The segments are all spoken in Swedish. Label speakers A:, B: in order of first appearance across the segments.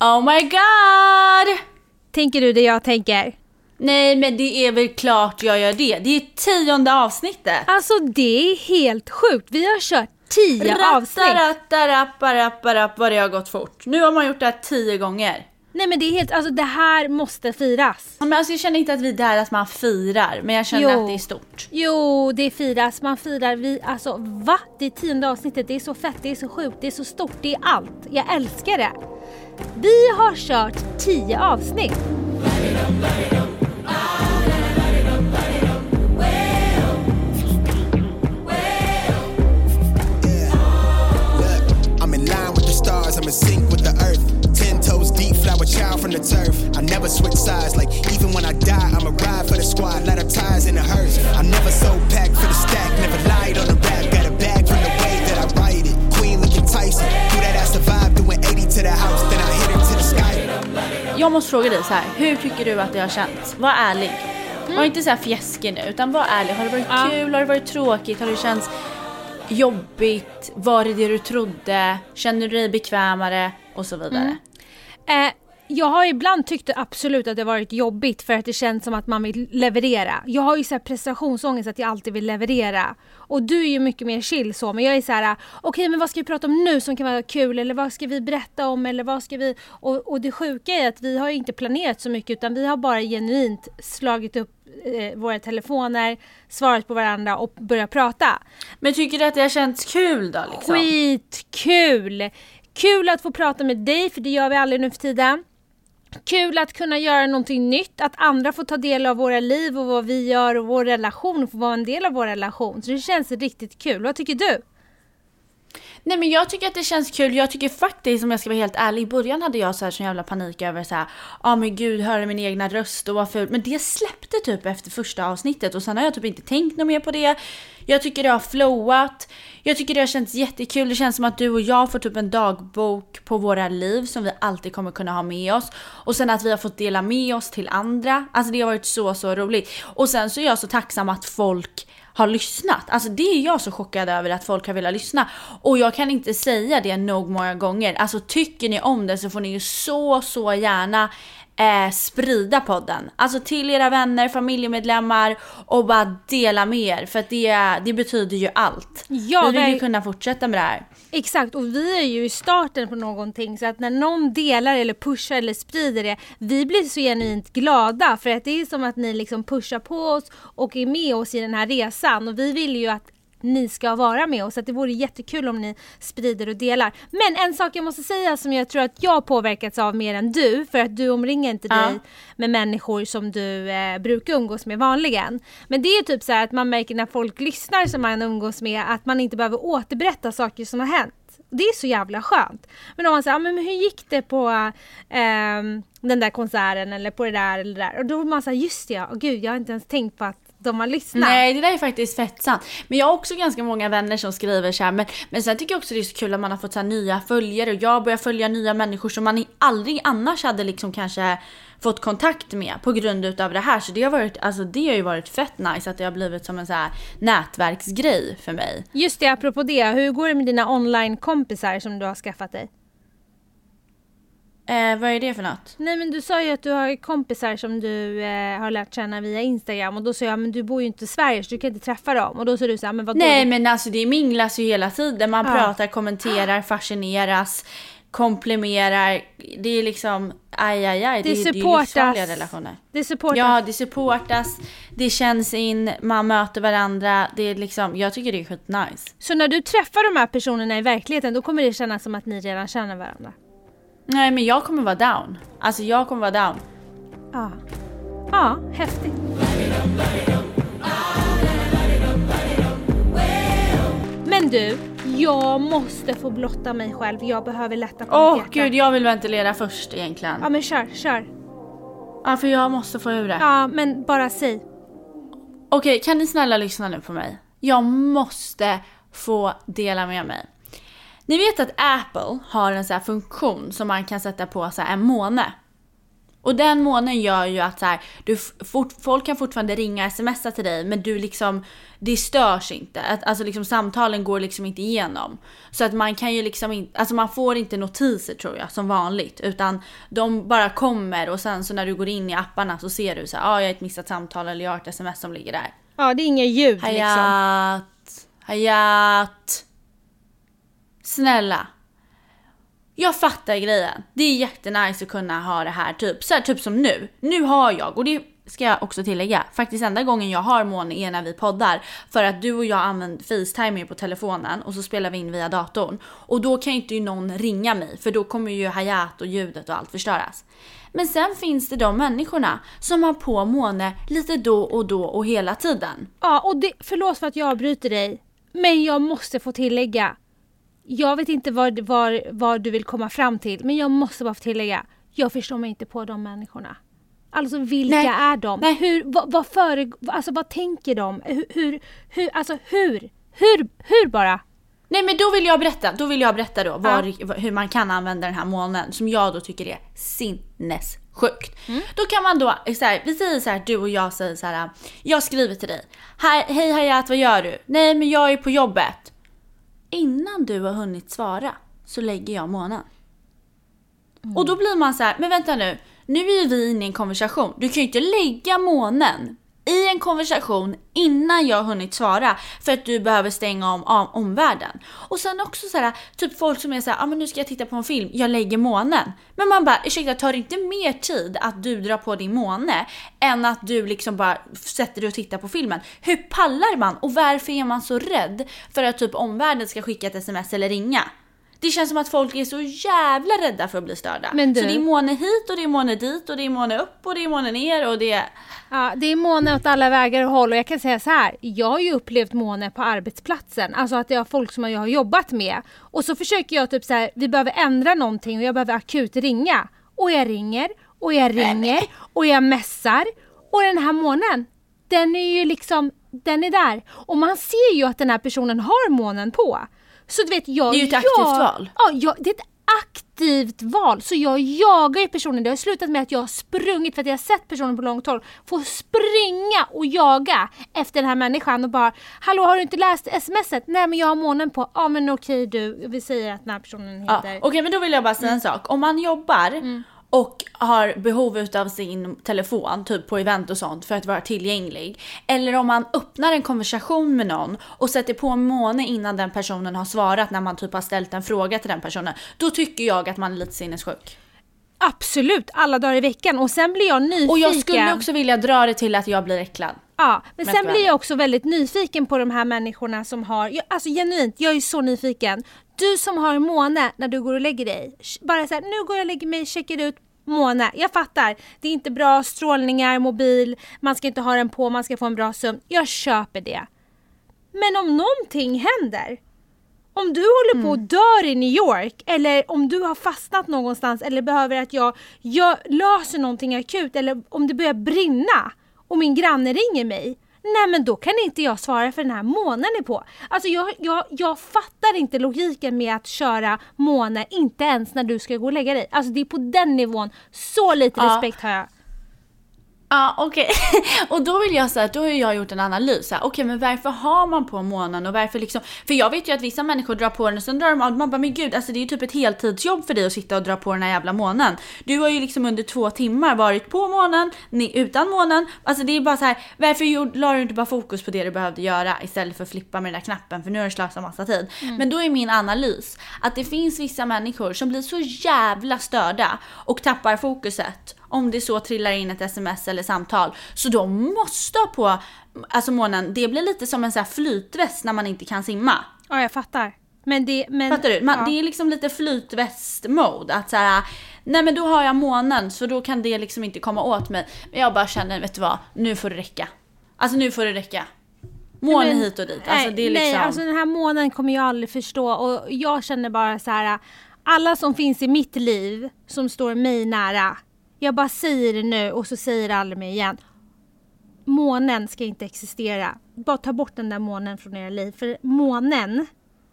A: Oh my god!
B: Tänker du det jag tänker?
A: Nej men det är väl klart jag gör det. Det är tionde avsnittet.
B: Alltså det är helt sjukt. Vi har kört tio avsnitt.
A: Rattarapparapparapparap vad det har gått fort. Nu har man gjort det här tio gånger.
B: Nej men det är helt, alltså det här måste firas.
A: Men alltså jag känner inte att vi är där att man firar, men jag känner
B: Jo.
A: att det är stort.
B: Jo, det firas. Man firar. Vi, alltså va? Det är tionde avsnittet. Det är så fett, det är så sjukt, det är så stort, det är allt. Jag älskar det. Vi har kört tio avsnitt.
C: The turf. I never switch sides, like even when I die, I'm a ride for the squad, lot of ties in the hearse. I never so packed for the stack, never lied on the rap, got a bag from the way that I it. Queen looking Tyson, do that doing 80 to the house,
A: Jag måste fråga dig så här. hur tycker du att det har känts? Var ärlig. Var inte så här fjäskig nu, utan var ärlig. Har det varit
B: Ja.
A: kul? Har det varit tråkigt? Har det känts jobbigt? Var det det du trodde? Känner du dig bekvämare? Och så vidare.
B: Eh, jag har ibland tyckt absolut att det varit jobbigt för att det känns som att man vill leverera. Jag har ju så här prestationsångest att jag alltid vill leverera. Och du är ju mycket mer chill så, men jag är så här: okej men vad ska vi prata om nu som kan vara kul eller vad ska vi berätta om eller vad ska vi... Och, och det sjuka är att vi har ju inte planerat så mycket utan vi har bara genuint slagit upp eh, våra telefoner, svarat på varandra och börjat prata.
A: Men tycker du att det har känts kul då? Liksom?
B: Skitkul! Kul att få prata med dig, för det gör vi aldrig nu för tiden. Kul att kunna göra någonting nytt, att andra får ta del av våra liv och vad vi gör och vår relation och få vara en del av vår relation. Så det känns riktigt kul. Vad tycker du?
A: Nej men jag tycker att det känns kul. Jag tycker faktiskt, om jag ska vara helt ärlig, i början hade jag så här sån jävla panik över så här, ja men gud, höra min egna röst och vad fult. Men det släppte typ efter första avsnittet och sen har jag typ inte tänkt något mer på det. Jag tycker det har flowat. Jag tycker det har känts jättekul. Det känns som att du och jag får typ en dagbok på våra liv som vi alltid kommer kunna ha med oss. Och sen att vi har fått dela med oss till andra. Alltså det har varit så, så roligt. Och sen så är jag så tacksam att folk har lyssnat. Alltså det är jag så chockad över att folk har velat lyssna. Och jag kan inte säga det nog många gånger. Alltså tycker ni om det så får ni ju så, så gärna eh, sprida podden. Alltså till era vänner, familjemedlemmar och bara dela med er. För att det, det betyder ju allt.
B: Ja,
A: Vi vill ju kunna fortsätta med det här.
B: Exakt, och vi är ju i starten på någonting så att när någon delar eller pushar eller sprider det, vi blir så genuint glada för att det är som att ni liksom pushar på oss och är med oss i den här resan och vi vill ju att ni ska vara med oss, så det vore jättekul om ni sprider och delar. Men en sak jag måste säga som jag tror att jag påverkats av mer än du, för att du omringar inte
A: Ja.
B: dig med människor som du eh, brukar umgås med vanligen. Men det är typ så här att man märker när folk lyssnar som man umgås med att man inte behöver återberätta saker som har hänt. Det är så jävla skönt. Men om man säger, ah, men hur gick det på ehm, den där konserten eller på det där eller det där? Och då var man säga, just det ja, och gud jag har inte ens tänkt på att de har lyssnat.
A: Nej det där är faktiskt fett sant. Men jag har också ganska många vänner som skriver så här. Men, men sen tycker jag också det är så kul att man har fått så här nya följare och jag börjar följa nya människor som man aldrig annars hade liksom kanske fått kontakt med på grund utav det här. Så det har, varit, alltså, det har ju varit fett nice att det har blivit som en så nätverksgrej för mig.
B: Just det, apropå det, hur går det med dina online-kompisar som du har skaffat dig?
A: Eh, vad är det för något?
B: Nej men du sa ju att du har kompisar som du eh, har lärt känna via Instagram och då sa jag men du bor ju inte i Sverige så du kan inte träffa dem och då sa du så här, men vadå?
A: Nej men alltså det minglas ju hela tiden. Man
B: Ja.
A: pratar, kommenterar, fascineras, komplimerar. Det är liksom aj aj aj.
B: Det
A: Det, är- det är
B: supportas.
A: livsfarliga relationer.
B: Det supportar.
A: Ja, det supportas, det känns in, man möter varandra. Det är liksom, jag tycker det är skitnice.
B: Så när du träffar de här personerna i verkligheten då kommer det kännas som att ni redan känner varandra?
A: Nej men jag kommer vara down. Alltså jag kommer vara down.
B: Ja. Ja, häftigt. Men du, jag måste få blotta mig själv. Jag behöver lätta på
A: Åh
B: mitt hjärta.
A: gud, jag vill ventilera först egentligen.
B: Ja men kör, kör.
A: Ja för jag måste få ur det.
B: Ja men bara säg.
A: Okej, kan ni snälla lyssna nu på mig? Jag måste få dela med mig. Ni vet att Apple har en här funktion som man kan sätta på så här en måne. Och den månen gör ju att så här, du fort, folk kan fortfarande ringa smsa till dig men du liksom, det störs inte. Att, alltså liksom samtalen går liksom inte igenom. Så att man kan ju liksom inte, alltså man får inte notiser tror jag som vanligt. Utan de bara kommer och sen så när du går in i apparna så ser du så här, ah, jag har ett missat samtal eller jag har ett sms som ligger där.
B: Ja, det är inga ljud liksom.
A: Hayat, Hayat. Snälla. Jag fattar grejen. Det är jättenice att kunna ha det här typ, så här, typ som nu. Nu har jag, och det ska jag också tillägga, faktiskt enda gången jag har Måne är när vi poddar. För att du och jag använder Facetime på telefonen och så spelar vi in via datorn. Och då kan ju inte någon ringa mig för då kommer ju Hayat och ljudet och allt förstöras. Men sen finns det de människorna som har på Måne lite då och då och hela tiden.
B: Ja, och det, förlåt för att jag avbryter dig. Men jag måste få tillägga. Jag vet inte vad, vad, vad du vill komma fram till, men jag måste bara tillägga. Jag förstår mig inte på de människorna. Alltså vilka
A: Nej,
B: är de?
A: nej.
B: Hur, vad, vad, före, alltså, vad tänker de? Hur, hur, hur, alltså hur? Hur, hur bara?
A: Nej men då vill jag berätta, då vill jag berätta då var, hur man kan använda den här månen som jag då tycker är sinnessjukt. Då kan man då, så här, vi säger så här, du och jag säger så här, jag skriver till dig. Hej Hayat, vad gör du? Nej men jag är på jobbet. Innan du har hunnit svara så lägger jag månen. Och då blir man så här, men vänta nu, nu är ju vi inne i en konversation. Du kan ju inte lägga månen i en konversation innan jag hunnit svara för att du behöver stänga om, om omvärlden. Och sen också så här, typ folk som är så här, ah, men nu ska jag titta på en film, jag lägger månen. Men man bara, ursäkta tar det inte mer tid att du drar på din måne än att du liksom bara sätter dig och tittar på filmen? Hur pallar man och varför är man så rädd för att typ omvärlden ska skicka ett sms eller ringa? Det känns som att folk är så jävla rädda för att bli störda.
B: Men du-
A: Så det är måne hit och det är måne dit och det är måne upp och det är måne ner och det är...
B: Ja, det är måne åt alla vägar och håll och jag kan säga så här. Jag har ju upplevt måne på arbetsplatsen. Alltså att det är folk som jag har jobbat med. Och så försöker jag typ så här, vi behöver ändra någonting och jag behöver akut ringa. Och jag ringer och jag ringer och jag mässar. Och den här månen, den är ju liksom, den är där. Och man ser ju att den här personen har månen på. Så du vet, jag...
A: Det är ju ett aktivt
B: jag,
A: val.
B: Ja, jag, det är ett aktivt val. Så jag jagar ju personen. Det har slutat med att jag har sprungit för att jag har sett personen på långt håll. Får springa och jaga efter den här människan och bara Hallå har du inte läst smset? Nej men jag har månen på. Ja men okej du, vi säger att den här personen
A: Ja,
B: heter...
A: Okej men då vill jag bara säga en sak. Om man jobbar och har behov utav sin telefon, typ på event och sånt, för att vara tillgänglig. Eller om man öppnar en konversation med någon och sätter på en måne innan den personen har svarat när man typ har ställt en fråga till den personen. Då tycker jag att man är lite sinnessjuk.
B: Absolut, alla dagar i veckan. Och sen blir jag nyfiken.
A: Och jag skulle också vilja dra det till att jag blir äcklad.
B: Ja, men sen blir jag också väldigt nyfiken på de här människorna som har, jag, alltså genuint, jag är så nyfiken. Du som har måne när du går och lägger dig. Bara så här, nu går jag och lägger mig, checkar ut måne. Jag fattar, det är inte bra strålningar, mobil, man ska inte ha den på, man ska få en bra sömn. Jag köper det. Men om någonting händer, om du håller på att dör i New York eller om du har fastnat någonstans eller behöver att jag, jag löser någonting akut eller om det börjar brinna och min granne ringer mig. Nej men då kan inte jag svara för den här månen är på. Alltså jag, jag, jag fattar inte logiken med att köra måne inte ens när du ska gå och lägga dig. Alltså det är på den nivån. Så lite
A: Ja.
B: respekt har jag.
A: Ja okej. och då vill jag säga att då har jag gjort en analys. Okej men varför har man på månen och varför liksom. För jag vet ju att vissa människor drar på den och sen drar de av. Man bara men gud alltså det är ju typ ett heltidsjobb för dig att sitta och dra på den här jävla månen. Du har ju liksom under två timmar varit på månen, ni, utan månen. Alltså det är bara så här. Varför la du inte bara fokus på det du behövde göra istället för att flippa med den där knappen för nu har du slösat massa tid. Men då är min analys att det finns vissa människor som blir så jävla störda och tappar fokuset om det så trillar in ett sms eller samtal. Så de måste ha på alltså månen, det blir lite som en sån här flytväst när man inte kan simma.
B: Ja jag fattar. Men det, men,
A: Fattar du? Man,
B: ja.
A: Det är liksom lite flytväst-mode. Att så här, nej men då har jag månen så då kan det liksom inte komma åt mig. Men jag bara känner, vet du vad? Nu får det räcka. Alltså nu får det räcka. Måne
B: Men-
A: hit och dit. Alltså det är liksom...
B: nej, alltså den här månen kommer jag aldrig förstå och jag känner bara så här. Alla som finns i mitt liv som står mig nära. Jag bara säger det nu och så säger det aldrig mer igen. Månen ska inte existera. Bara ta bort den där månen från era liv. För månen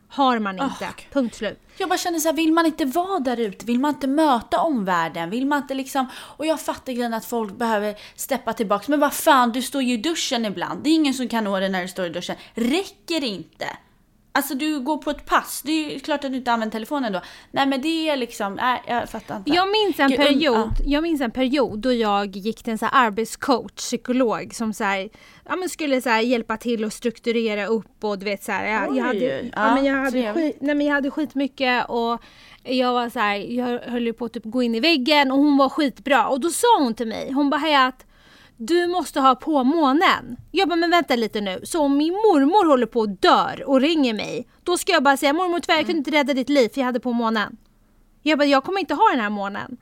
B: har man inte.
A: Gud.
B: Punkt slut.
A: Jag bara känner så här, vill man inte vara där ute? Vill man inte möta omvärlden? Vill man inte liksom... Och jag fattar grejen att folk behöver steppa tillbaks. Men vad fan, du står ju i duschen ibland. Det är ingen som kan nå dig när du står i duschen. Räcker det inte? Alltså du går på ett pass, det är ju klart att du inte använder telefonen då. Nej men det är liksom, nej jag fattar inte.
B: Jag minns en period,
A: ja.
B: jag minns en period då jag gick till en så arbetscoach, psykolog som så här, ja, men skulle så hjälpa till att strukturera upp och du vet så här, jag,
A: Oj,
B: jag hade,
A: ja,
B: ja, men jag hade, skit, nej, men jag hade skitmycket och jag var så här, jag höll ju på att typ gå in i väggen och hon var skitbra och då sa hon till mig, hon bara Hayat du måste ha på månen. Jag bara, men vänta lite nu. Så om min mormor håller på att dör och ringer mig, då ska jag bara säga mormor tyvärr jag kunde inte rädda ditt liv för jag hade på månen. Jag bara, jag kommer inte ha den här månen.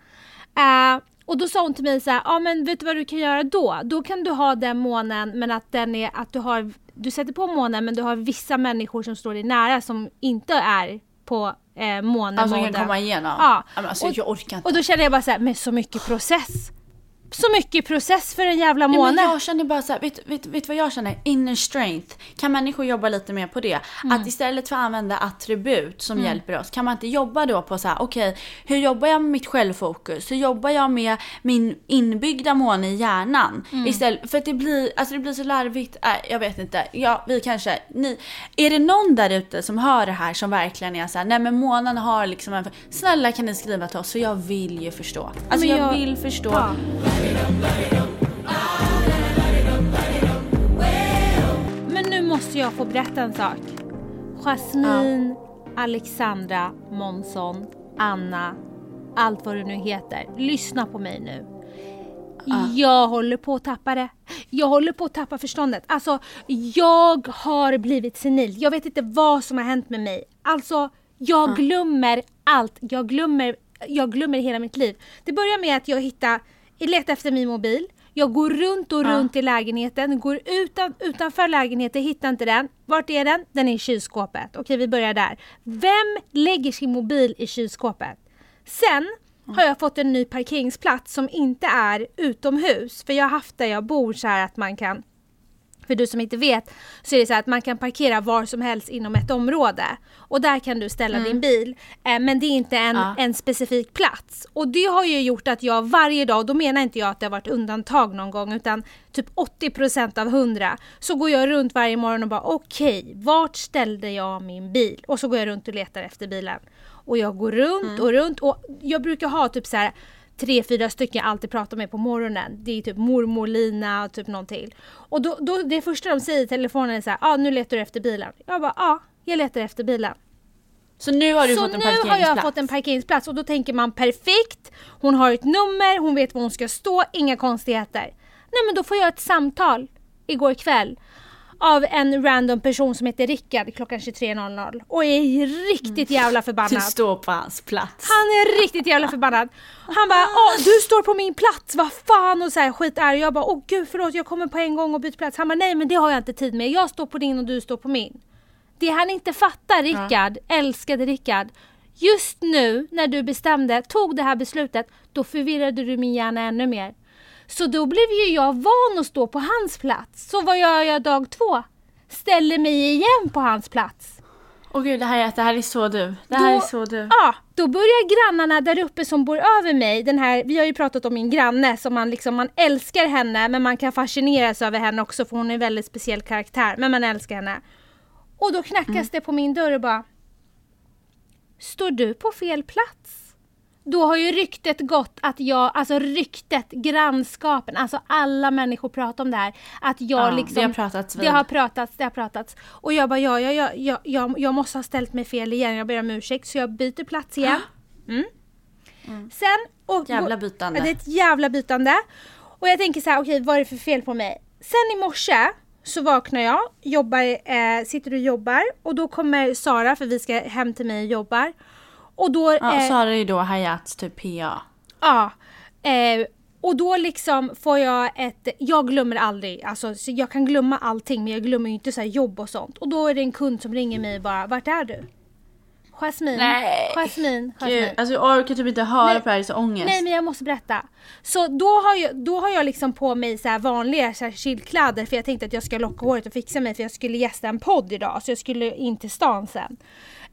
B: Eh, och då sa hon till mig så här, ja men vet du vad du kan göra då? Då kan du ha den månen men att den är, att du har, du sätter på månen men du har vissa människor som står dig nära som inte är på eh, månen.
A: Alltså kan komma igenom.
B: Ja.
A: Alltså,
B: Och-
A: jag orkar inte.
B: Och då kände jag bara så här, men så mycket process. Så mycket process för en jävla
A: Nej,
B: måne.
A: men jag känner bara så här, vet, vet, vet du vad jag känner? Inner strength. Kan människor jobba lite mer på det?
B: Mm.
A: Att istället för att använda attribut som hjälper oss, kan man inte jobba då på så här, okej, hur jobbar jag med mitt självfokus? Hur jobbar jag med min inbyggda måne i hjärnan?
B: Mm.
A: Istället, för att det blir, alltså det blir så larvigt, äh, jag vet inte. Ja, vi kanske, ni, är det någon där ute som hör det här som verkligen är så här, nej men månen har liksom en, snälla kan ni skriva till oss för jag vill ju förstå. Alltså jag,
B: jag-
A: vill förstå.
B: Ja. Men nu måste jag få berätta en sak. Jasmine, Alexandra, Månsson, Anna, allt vad du nu heter. Lyssna på mig nu. Jag håller på att tappa det. Jag håller på att tappa förståndet. Alltså, jag har blivit senil. Jag vet inte vad som har hänt med mig. Alltså, jag glömmer allt. Jag glömmer, jag glömmer hela mitt liv. Det börjar med att jag hittar, letar efter min mobil. Jag går runt och runt i lägenheten, går utan, utanför lägenheten, hittar inte den. Vart är den? Den är i kylskåpet. Okej, vi börjar där. Vem lägger sin mobil i kylskåpet? Sen har jag fått en ny parkeringsplats som inte är utomhus. För jag har haft där jag bor så här att man kan för du som inte vet så är det så att man kan parkera var som helst inom ett område. Och där kan du ställa din bil. Eh, men det är inte en,
A: Ja.
B: en specifik plats. Och det har ju gjort att jag varje dag, då menar inte jag att det har varit undantag någon gång utan typ 80% av 100 så går jag runt varje morgon och bara okej, vart ställde jag min bil? Och så går jag runt och letar efter bilen. Och jag går runt och runt och jag brukar ha typ så här tre, fyra stycken jag alltid pratar med på morgonen. Det är typ mormor Lina och typ någon till. Och då, då, det första de säger i telefonen är så här, ah, nu letar du efter bilen. Jag bara, ja, ah, jag letar efter bilen.
A: Så nu har du
B: Så
A: fått en
B: nu har
A: parkeringsplats?
B: jag fått en parkeringsplats och då tänker man perfekt, hon har ett nummer, hon vet var hon ska stå, inga konstigheter. Nej men då får jag ett samtal igår kväll av en random person som heter Rickard klockan 23.00 och är riktigt jävla
A: Du
B: förbannad.
A: står på hans plats.
B: Han är riktigt jävla förbannad. Han bara Åh, du står på min plats, vad fan och så här skit är Jag bara åh gud förlåt jag kommer på en gång och byter plats. Han bara nej men det har jag inte tid med. Jag står på din och du står på min. Det han inte fattar Rickard, älskade Rickard. Just nu när du bestämde, tog det här beslutet, då förvirrade du min hjärna ännu mer. Så då blev ju jag van att stå på hans plats. Så vad gör jag dag två? Ställer mig igen på hans plats.
A: Åh gud, det här, är, det här är så du. Det här
B: Då-
A: är så du.
B: Ja, då börjar grannarna där uppe som bor över mig, den här, vi har ju pratat om min granne som man liksom, man älskar henne men man kan fascineras över henne också för hon är en väldigt speciell karaktär, men man älskar henne. Och då knackas det på min dörr och bara Står du på fel plats? Då har ju ryktet gått att jag, alltså ryktet, grannskapen, alltså alla människor pratar om det här. Att jag
A: Ja,
B: liksom...
A: det har pratats vid.
B: Det har pratats, det har pratats. Och jag bara, ja, ja, ja, ja, jag, jag måste ha ställt mig fel igen, jag ber om ursäkt. Så jag byter plats igen. Mm. Sen... Och,
A: Jävla bytande.
B: Ja, det är ett jävla bytande. Och jag tänker så här, okej vad är det för fel på mig? Sen i morse så vaknar jag, jobbar, eh, sitter och jobbar och då kommer Sara, för vi ska hem till mig och jobbar. Och då...
A: Ja,
B: eh,
A: så har det ju då Hayats typ PA.
B: Ja. Eh, och då liksom får jag ett, jag glömmer aldrig, alltså så jag kan glömma allting men jag glömmer ju inte så jobb och sånt. Och då är det en kund som ringer mig och bara, vart är du? Jasmin.
A: Nej.
B: Jasmin.
A: Gud,
B: Jasmin.
A: alltså jag orkar typ inte höra
B: Nej.
A: på det här, det är så ångest.
B: Nej men jag måste berätta. Så då har jag, då har jag liksom på mig så vanliga så här chillkläder för jag tänkte att jag ska locka håret och fixa mig för jag skulle gästa en podd idag så jag skulle in till stan sen.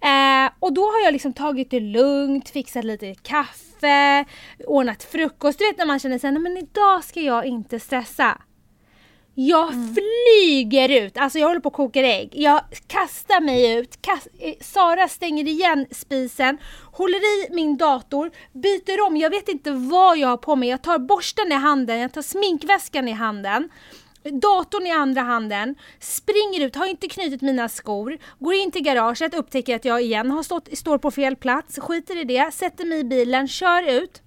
B: Eh, och då har jag liksom tagit det lugnt, fixat lite kaffe, ordnat frukost. Du vet när man känner sig men idag ska jag inte stressa. Jag flyger ut, alltså jag håller på att koka ägg. Jag kastar mig ut, kas- eh, Sara stänger igen spisen, håller i min dator, byter om, jag vet inte vad jag har på mig. Jag tar borsten i handen, jag tar sminkväskan i handen. Datorn i andra handen, springer ut, har inte knutit mina skor, går in till garaget, upptäcker att jag igen har stått, står på fel plats, skiter i det, sätter mig i bilen, kör ut.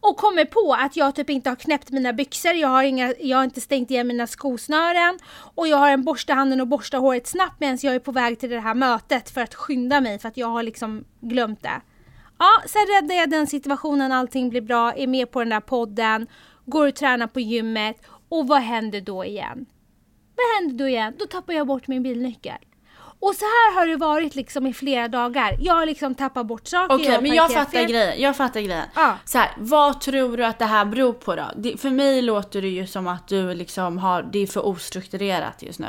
B: Och kommer på att jag typ inte har knäppt mina byxor, jag har, inga, jag har inte stängt igen mina skosnören och jag har en borste i handen och borstar håret snabbt medan jag är på väg till det här mötet för att skynda mig för att jag har liksom glömt det. Ja, sen räddar jag den situationen, allting blir bra, är med på den där podden, går och tränar på gymmet och vad händer då igen? Vad händer då igen? Då tappar jag bort min bilnyckel. Och så här har det varit liksom i flera dagar. Jag har liksom tappat bort saker.
A: Okej,
B: har
A: men jag fattar
B: fel.
A: grejen. Jag fattar grejen.
B: Ja.
A: Så här, vad tror du att det här beror på då? Det, för mig låter det ju som att du liksom har, det är för ostrukturerat just nu.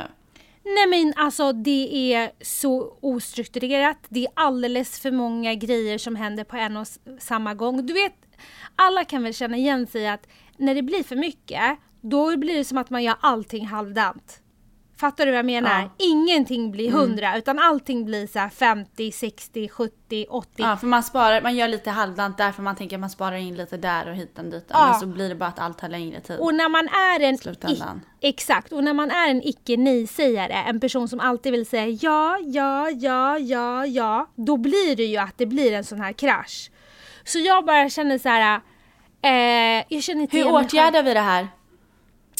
B: Nej men alltså det är så ostrukturerat. Det är alldeles för många grejer som händer på en och samma gång. Du vet, alla kan väl känna igen sig att när det blir för mycket, då blir det som att man gör allting halvdant. Fattar du vad jag menar?
A: Ja. Mm.
B: Ingenting blir hundra utan allting blir så här 50, 60, 70, 80.
A: Ja, för man sparar, man gör lite halvdant där för man tänker att man sparar in lite där och hit och dit.
B: Ja.
A: Men så blir det bara att allt tar längre tid.
B: Och när man är en...
A: Slutändan.
B: i- Exakt, och när man är en icke nej-sägare, en person som alltid vill säga ja, ja, ja, ja, ja, då blir det ju att det blir en sån här krasch. Så jag bara känner så här. Eh, jag känner inte
A: Hur åtgärdar vi det här?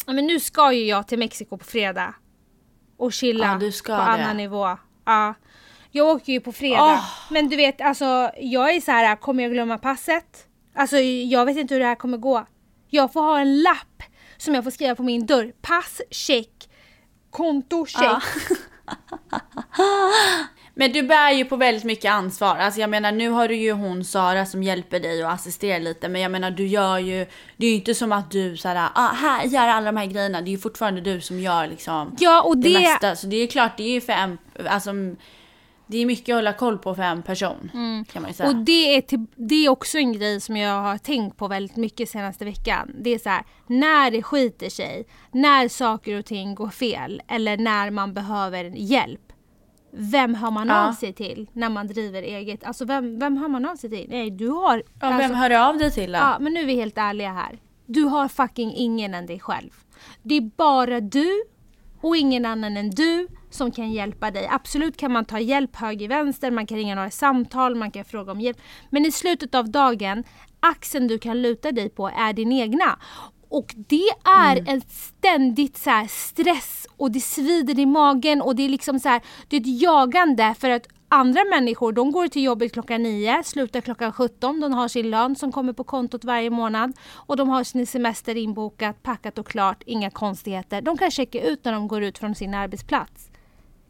B: Ja, men nu ska ju jag till Mexiko på fredag. Och chilla
A: Ja,
B: på
A: det.
B: annan nivå. Ja. Jag åker ju på fredag.
A: Åh.
B: Men du vet, alltså jag är så här, kommer jag glömma passet? Alltså jag vet inte hur det här kommer gå. Jag får ha en lapp som jag får skriva på min dörr. Pass, check. Konto, check.
A: Ja. Men du bär ju på väldigt mycket ansvar. Alltså jag menar nu har du ju hon Sara som hjälper dig och assisterar lite. Men jag menar du gör ju, det är ju inte som att du såhär, ah, här gör alla de här grejerna. Det är ju fortfarande du som gör liksom
B: Ja, och
A: det,
B: det...
A: mesta. Så det är klart, det är ju för en, alltså det är mycket att hålla koll på för en person. Kan man säga.
B: Och det är, till, det är också en grej som jag har tänkt på väldigt mycket senaste veckan. Det är så här, när det skiter sig, när saker och ting går fel eller när man behöver hjälp. Vem hör man
A: Ja.
B: av sig till när man driver eget? Alltså vem, vem hör man av sig till? Nej, du har...
A: ja,
B: alltså,
A: vem hör du av dig till då?
B: Ja, men nu är vi helt ärliga här. Du har fucking ingen än dig själv. Det är bara du och ingen annan än du som kan hjälpa dig. Absolut kan man ta hjälp höger vänster, man kan ringa några samtal, man kan fråga om hjälp. Men i slutet av dagen, axeln du kan luta dig på är din egna. Och det är en ständigt så stress och det svider i magen och det är liksom så här, det är ett jagande för att andra människor de går till jobbet klockan 9, slutar klockan 17, de har sin lön som kommer på kontot varje månad och de har sin semester inbokat, packat och klart, inga konstigheter. De kan checka ut när de går ut från sin arbetsplats.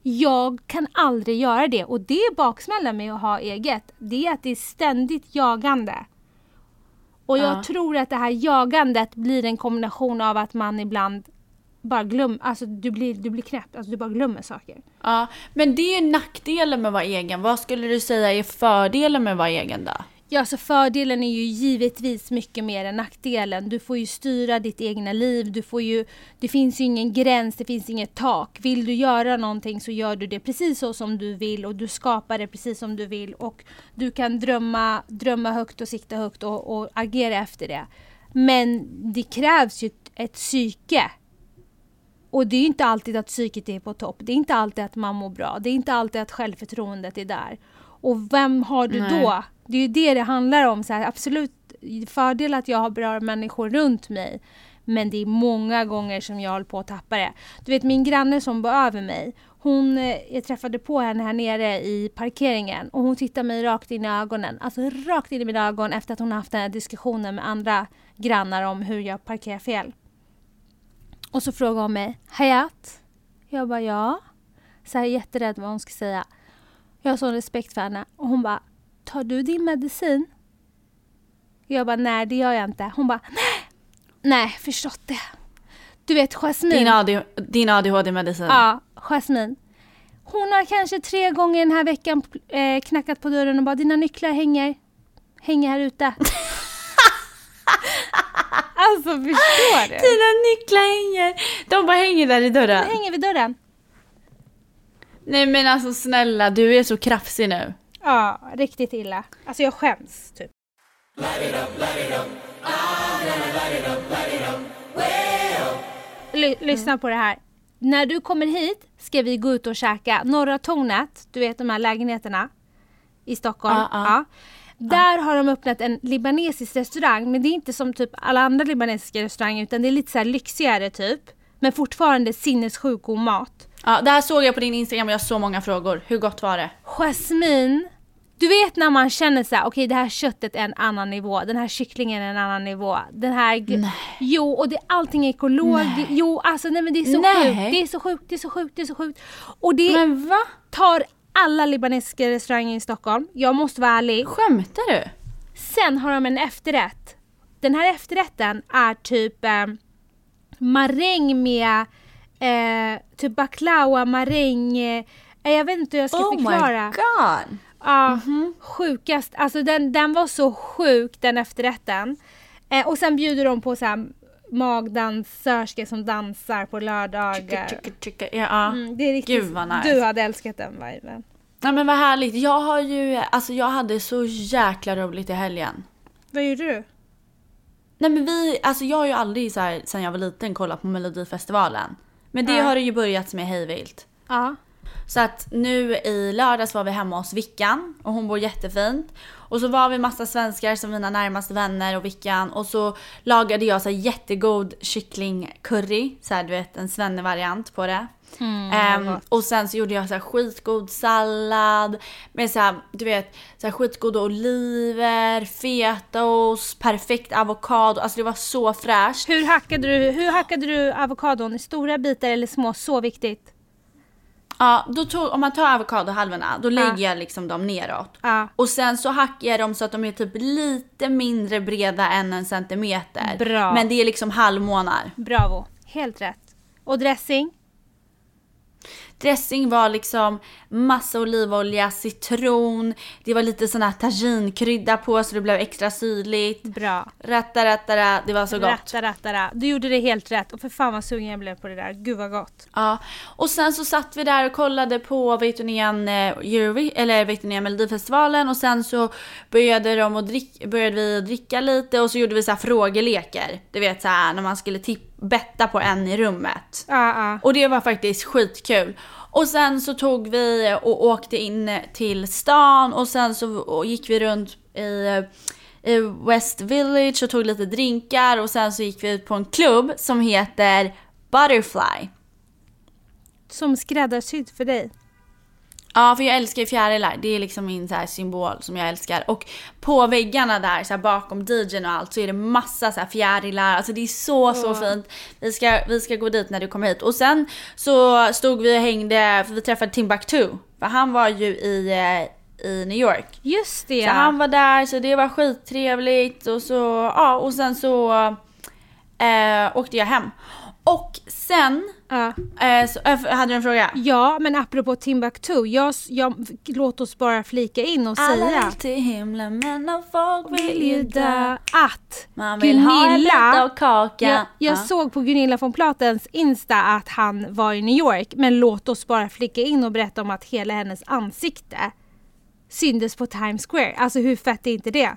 B: Jag kan aldrig göra det och det är baksmällan med att ha eget. Det är att det är ständigt jagande. Och jag
A: Ja.
B: tror att det här jagandet blir en kombination av att man ibland bara glömmer, alltså du blir, du blir knäpp, alltså du bara glömmer saker.
A: Ja, men det är nackdelen med att vara egen. Vad skulle du säga är fördelen med att vara egen då?
B: Ja, så fördelen är ju givetvis mycket mer än nackdelen. Du får ju styra ditt egna liv, du får ju, det finns ju ingen gräns, det finns inget tak. Vill du göra någonting så gör du det precis så som du vill och du skapar det precis som du vill och du kan drömma, drömma högt och sikta högt och, och agera efter det. Men det krävs ju ett, ett psyke och det är ju inte alltid att psyket är på topp. Det är inte alltid att man mår bra. Det är inte alltid att självförtroendet är där. Och vem har du
A: Nej.
B: då? Det är ju det det handlar om. Så här, absolut fördel att jag har bra människor runt mig. Men det är många gånger som jag håller på att tappa det. Du vet min granne som bor över mig. Hon, eh, jag träffade på henne här nere i parkeringen och hon tittar mig rakt in i ögonen. Alltså rakt in i mina ögon efter att hon haft den här diskussionen med andra grannar om hur jag parkerar fel. Och så frågar hon mig, Hayat? Jag bara ja. Så här jätterädd vad hon ska säga. Jag har sån respekt för henne. Och hon bara, tar du din medicin? Jag bara, nej det gör jag inte. Hon bara, nej, nej förstått det. Du vet Jasmine.
A: Din, AD, din ADHD-medicin.
B: Ja, Jasmine. Hon har kanske tre gånger den här veckan eh, knackat på dörren och bara dina nycklar hänger, hänger här ute. alltså förstår du?
A: Dina nycklar hänger. De bara hänger där i
B: De
A: dörren.
B: hänger vid dörren.
A: Nej men alltså snälla, du är så krafsig nu.
B: Ja, riktigt illa. Alltså jag skäms typ. Ly- lyssna på det här. När du kommer hit ska vi gå ut och käka Norra Tornet, du vet de här lägenheterna i Stockholm.
A: Ja, ja.
B: Där har de öppnat en libanesisk restaurang men det är inte som typ alla andra libanesiska restauranger utan det är lite så lyxigare typ. Men fortfarande sinnessjuk god mat.
A: Ja, det här såg jag på din Instagram och jag har så många frågor. Hur gott var det?
B: Jasmin, du vet när man känner så här, okej det här köttet är en annan nivå, den här kycklingen är en annan nivå, den här...
A: Nej.
B: Jo, och det, allting är ekologiskt. Jo, alltså nej men det är så
A: Nej.
B: sjukt, det är så sjukt, det är så sjukt, det är så sjukt. Och det
A: Men va?
B: tar alla libanesiska restauranger i Stockholm, jag måste vara ärlig.
A: Skämtar du?
B: Sen har de en efterrätt. Den här efterrätten är typ eh, maräng med eh, typ baklava, maräng. Eh, jag vet inte hur jag ska
A: Oh
B: förklara.
A: my god!
B: Ja, sjukast. Alltså den, den var så sjuk den efterrätten. Eh, och sen bjuder de på så här magdansörskor som dansar på lördagar.
A: Tjicka, tjicka, Ja, ja.
B: Mm, det är riktigt,
A: Gud, vad nice.
B: Du hade älskat den viben.
A: Nej men vad härligt. Jag har ju, alltså jag hade så jäkla roligt i helgen.
B: Vad gjorde du?
A: Nej men vi, alltså jag har ju aldrig så här, sen jag var liten kollat på melodifestivalen. Men det
B: Ja.
A: har det ju börjat med hejvilt.
B: Ja.
A: Så att nu i lördags var vi hemma hos Vickan och hon bor jättefint. Och så var vi massa svenskar som mina närmaste vänner och Vickan och så lagade jag så jättegod kycklingcurry, så här du vet en svennevariant på det. Ehm, och sen så gjorde jag så här skitgod sallad med så här, du vet, så här skitgoda oliver, fetaost, perfekt avokado. Alltså det var så fräscht.
B: Hur hackade du, hur hackade du avokadon? I stora bitar eller små? Så viktigt.
A: Ja, då tog, om man tar avokadohalvorna, då lägger jag liksom dem neråt. Och sen så hackar jag dem så att de är typ lite mindre breda än en centimeter.
B: Bra.
A: Men det är liksom halvmånar.
B: Bravo. Helt rätt. Och dressing?
A: Dressing var liksom massa olivolja, citron, det var lite sån här taginkrydda på så det blev extra syrligt.
B: Bra.
A: Rätta, det var så gott.
B: Ratta, ratta, ratta. Du gjorde det helt rätt. Och för fan vad sugen jag blev på det där. Gud vad gott.
A: Ja, och sen så satt vi där och kollade på vet du, igen, eh, Eurovi- eller vet du, igen, Melodifestivalen och sen så började, de att drick, började vi dricka lite och så gjorde vi så här frågelekar. Du vet så här när man skulle tipp, betta på en i rummet.
B: Ja, ja.
A: Och det var faktiskt skitkul. Och sen så tog vi och åkte in till stan och sen så gick vi runt i, i West Village och tog lite drinkar och sen så gick vi ut på en klubb som heter Butterfly.
B: Som skräddarsydd för dig.
A: Ja, för jag älskar ju fjärilar. Det är liksom min så här symbol som jag älskar. Och på väggarna där, så bakom DJn och allt, så är det massa så här fjärilar. Alltså det är så, så fint. Vi ska, vi ska gå dit när du kommer hit. Och sen så stod vi och hängde, för vi träffade Timbuktu. För han var ju i, eh, i New York.
B: Just det
A: Så han var där, så det var skittrevligt. Och så, ja, och sen så eh, åkte jag hem. Och sen,
B: Ja.
A: eh, så, äh, hade du en fråga?
B: ja, men apropå Timbuktu. Jag, jag, låt oss bara flika in och
A: Alla
B: säga.
A: vill till himlen men av folk vill ju dö.
B: Att
A: Man vill ha en bit av kakan.
B: Jag, jag
A: Ja.
B: såg på Gunilla von Platens Insta att han var i New York. Men låt oss bara flika in och berätta om att hela hennes ansikte syntes på Times Square. Alltså hur fett är inte det?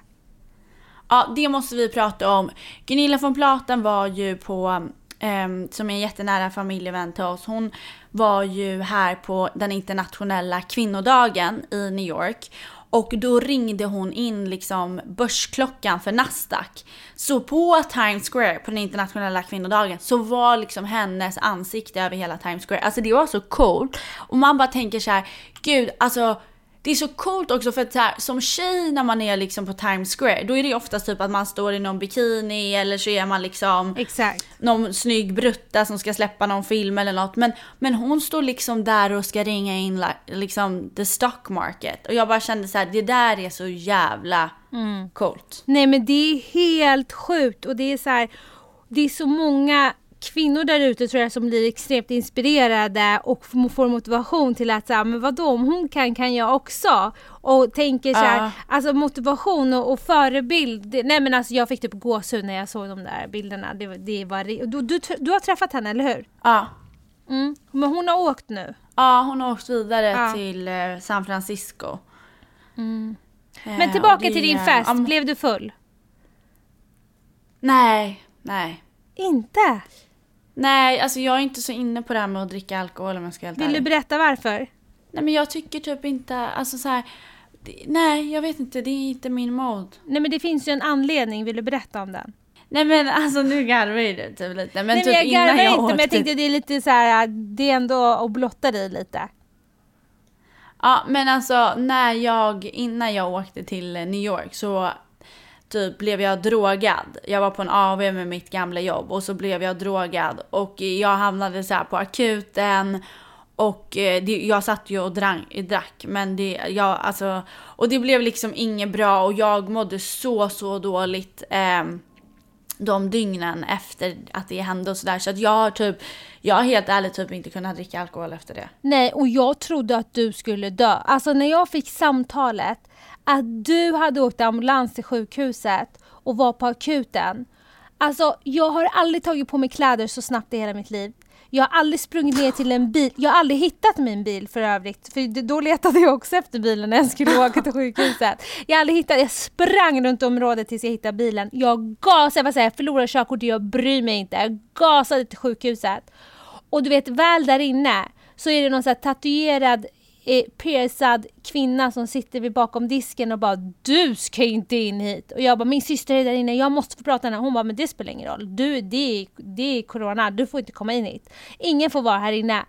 A: Ja, det måste vi prata om. Gunilla von Platen var ju på, Ehm, som är en jättenära familjevän till oss, hon var ju här på den internationella kvinnodagen i New York. Och då ringde hon in liksom börsklockan för Nasdaq. Så på Times Square, på den internationella kvinnodagen, så var liksom hennes ansikte över hela Times Square. Alltså det var så coolt. Och man bara tänker så här, gud alltså det är så coolt också för att så här, som tjej när man är liksom på Times Square, då är det oftast typ att man står i någon bikini eller så är man liksom
B: Exakt.
A: någon snygg brutta som ska släppa någon film eller något. Men, men hon står liksom där och ska ringa in li- liksom the stock market. Och jag bara kände så här, det där är så jävla coolt.
B: Nej men det är helt sjukt och det är så här, det är så många kvinnor där ute tror jag som blir extremt inspirerade och får motivation till att säga men vadå om hon kan kan jag också. Och tänker så här,
A: Ja.
B: alltså motivation och, och förebild. Det- Nej men alltså jag fick typ gåshud när jag såg de där bilderna. Det, det var, du, du, du har träffat henne eller hur?
A: Ja.
B: Mm. Men hon har åkt nu.
A: Ja, hon har åkt vidare
B: Ja.
A: till eh, San Francisco. Eh,
B: Men tillbaka till din
A: är-
B: fest,
A: men-
B: blev du full?
A: Nej, nej.
B: Inte?
A: Nej, alltså jag är inte så inne på det här med att dricka alkohol om jag ska helt
B: Vill du berätta varför?
A: Nej men jag tycker typ inte, alltså så här, det, nej jag vet inte, det är inte min mode.
B: Nej men det finns ju en anledning, vill du berätta om den?
A: Nej men alltså nu garvar ju du typ lite. Men
B: Nej,
A: typ
B: men jag
A: innan jag
B: inte
A: åkte...
B: men jag tänkte det är lite så här, det är ändå att blotta dig lite.
A: Ja men alltså när jag, innan jag åkte till New York så typ blev jag drogad. Jag var på en AV med mitt gamla jobb och så blev jag drogad och jag hamnade så här på akuten och eh, det, jag satt ju och drang, drack men det, jag, alltså, och det blev liksom inget bra och jag mådde så så dåligt. eh, de dygnen efter att det hände och sådär. Så att jag har typ, jag har helt ärligt typ inte kunnat dricka alkohol efter det.
B: Nej, och jag trodde att du skulle dö. Alltså när jag fick samtalet att du hade åkt ambulans till sjukhuset och var på akuten. Alltså jag har aldrig tagit på mig kläder så snabbt i hela mitt liv. Jag har aldrig sprungit ner till en bil. Jag har aldrig hittat min bil för övrigt. För då letade jag också efter bilen när jag skulle åka till sjukhuset. Jag har aldrig hittat, jag sprang runt området tills jag hittade bilen. Jag gasade, vad säger jag, förlorade körkortet, jag bryr mig inte. Jag gasade till sjukhuset. Och du vet, väl där inne så är det någon så här tatuerad, eh, piercad kvinna som sitter vid bakom disken och bara Du ska inte in hit! Och jag bara min syster är där inne, jag måste få prata med henne. Hon bara men det spelar ingen roll. Du, det, är, det är corona, du får inte komma in hit. Ingen får vara här inne.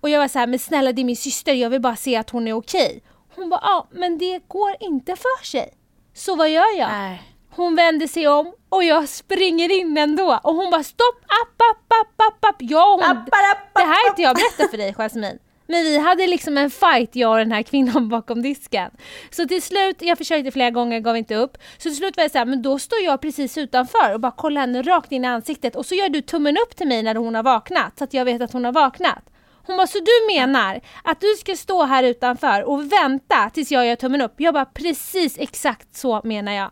B: Och jag var så här, men snälla det är min syster, jag vill bara se att hon är okej. Hon bara ja, men det går inte för sig. Så vad gör jag?
A: Nej.
B: Hon vänder sig om och jag springer in ändå. Och hon bara stopp, app, app, app, app, app. Ja, hon,
A: App, app,
B: det här har inte jag berättat för dig Jasmine. Men vi hade liksom en fight jag och den här kvinnan bakom disken. Så till slut, jag försökte flera gånger, gav inte upp. Så till slut var jag såhär, men då står jag precis utanför och bara kollar henne rakt in i ansiktet. Och så gör du tummen upp till mig när hon har vaknat, så att jag vet att hon har vaknat. Hon bara, så du menar att du ska stå här utanför och vänta tills jag gör tummen upp? Jag bara, precis exakt så menar jag.